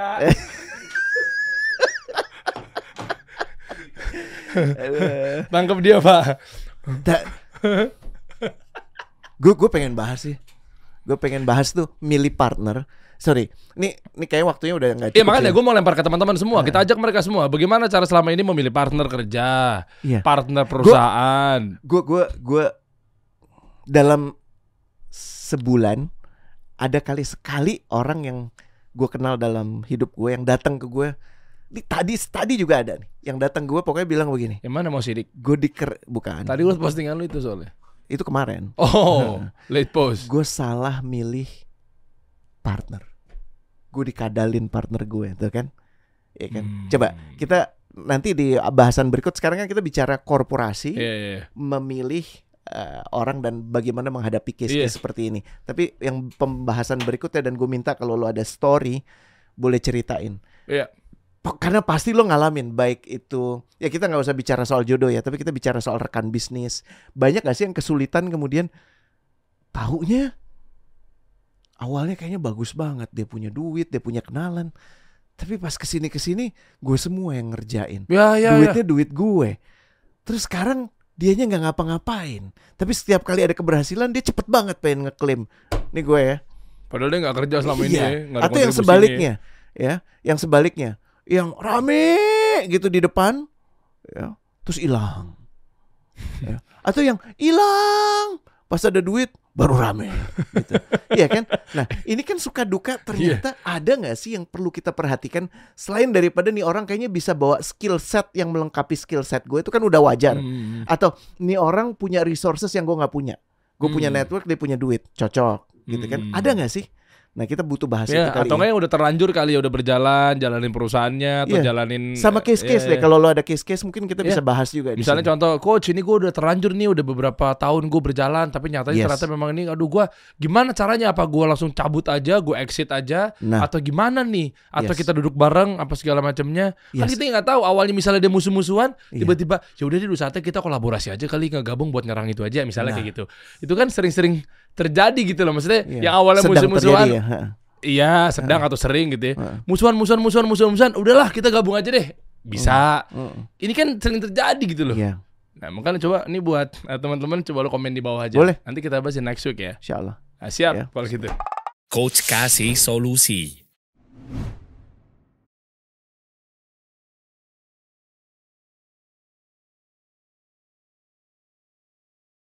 Speaker 1: *laughs* Tangkap dia, Pak.
Speaker 2: Gue gue pengen bahas sih. Gue pengen bahas tuh milih partner. Sorry, ini ini kayak waktunya udah nggak
Speaker 1: Iya makanya
Speaker 2: ya.
Speaker 1: gue mau lempar ke teman-teman semua. Kita ajak mereka semua. Bagaimana cara selama ini memilih partner kerja,
Speaker 2: Iya.
Speaker 1: partner perusahaan.
Speaker 2: gue gue gue dalam sebulan ada kali sekali orang yang gue kenal dalam hidup gue yang datang ke gue di, tadi tadi juga ada nih yang datang gue pokoknya bilang begini
Speaker 1: Yang mana mau sidik?
Speaker 2: gue diker bukan
Speaker 1: Tadi gue postingan lu itu soalnya.
Speaker 2: itu kemarin
Speaker 1: Oh, *laughs* late post.
Speaker 2: gue salah milih partner gue dikadalin partner gue tuh kan ya kan
Speaker 1: Hmm.
Speaker 2: coba kita nanti di bahasan berikut sekarang kan kita bicara korporasi
Speaker 1: Iya, iya, iya.
Speaker 2: memilih eh, orang dan bagaimana menghadapi case-case
Speaker 1: Iya.
Speaker 2: seperti ini. Tapi yang pembahasan berikutnya dan gue minta kalau lo ada story boleh ceritain.
Speaker 1: Iya.
Speaker 2: Po- Karena pasti lo ngalamin baik itu ya kita nggak usah bicara soal jodoh ya, tapi kita bicara soal rekan bisnis. Banyak gak sih yang kesulitan kemudian taunya awalnya kayaknya bagus banget dia punya duit, dia punya kenalan. Tapi pas ke sini ke sini gue semua yang ngerjain.
Speaker 1: Ya, ya, ya.
Speaker 2: Duitnya duit gue. Terus sekarang dianya nggak ngapa-ngapain. Tapi setiap kali ada keberhasilan dia cepet banget pengen ngeklaim. Nih gue ya.
Speaker 1: Padahal dia nggak kerja selama ini
Speaker 2: Iya.
Speaker 1: ya. nggak ada
Speaker 2: Atau yang sebaliknya, ya, yang sebaliknya, yang rame gitu di depan, ya, terus hilang. Ya. Atau yang hilang pas ada duit baru rame, gitu. Iya kan? Nah, ini kan suka duka ternyata
Speaker 1: Iya.
Speaker 2: ada nggak sih yang perlu kita perhatikan selain daripada nih orang kayaknya bisa bawa skill set yang melengkapi skill set gue itu kan udah wajar.
Speaker 1: Hmm.
Speaker 2: Atau nih orang punya resources yang gue nggak punya. Gue punya
Speaker 1: Hmm.
Speaker 2: network, dia punya duit, cocok, gitu kan?
Speaker 1: Hmm.
Speaker 2: Ada nggak sih? Nah kita butuh bahas
Speaker 1: Ya,
Speaker 2: itu kali.
Speaker 1: atau
Speaker 2: ya.
Speaker 1: nggak yang udah terlanjur kali ya udah berjalan, jalanin perusahaannya atau
Speaker 2: Iya.
Speaker 1: jalanin
Speaker 2: Sama case-case
Speaker 1: ya,
Speaker 2: deh. Kalau lo ada case-case mungkin kita
Speaker 1: Iya.
Speaker 2: bisa bahas juga.
Speaker 1: Misalnya
Speaker 2: sini.
Speaker 1: contoh, coach ini gue udah terlanjur nih, udah beberapa tahun gue berjalan, tapi nyatanya
Speaker 2: Yes.
Speaker 1: ternyata memang ini, aduh gue gimana caranya? Apa gue langsung cabut aja, gue exit aja,
Speaker 2: Nah,
Speaker 1: atau gimana nih? Atau
Speaker 2: Yes.
Speaker 1: kita duduk bareng, apa segala macamnya? Kan
Speaker 2: Yes.
Speaker 1: kita nggak tahu. Awalnya misalnya dia musuh-musuhan,
Speaker 2: Iya.
Speaker 1: tiba-tiba ya udah deh, saatnya kita kolaborasi aja kali, ngegabung buat nyerang itu aja, misalnya
Speaker 2: Nah.
Speaker 1: kayak gitu. Itu kan sering-sering terjadi gitu loh, maksudnya
Speaker 2: Iya.
Speaker 1: yang awalnya musuh-musuhan,
Speaker 2: ya.
Speaker 1: iya sedang atau sering gitu ya. Musuhan, musuhan, musuhan, musuhan, musuhan, udahlah kita gabung aja deh. Bisa.
Speaker 2: Mm,
Speaker 1: Ini kan sering terjadi gitu loh.
Speaker 2: Iya,
Speaker 1: Nah, makanya coba ini buat eh, teman-teman coba lo komen di bawah aja.
Speaker 2: Boleh.
Speaker 1: Nanti kita bahas di next week ya.
Speaker 2: insya Allah.
Speaker 1: Nah, siap
Speaker 2: Ya.
Speaker 1: kalau gitu.
Speaker 3: Coach kasih solusi.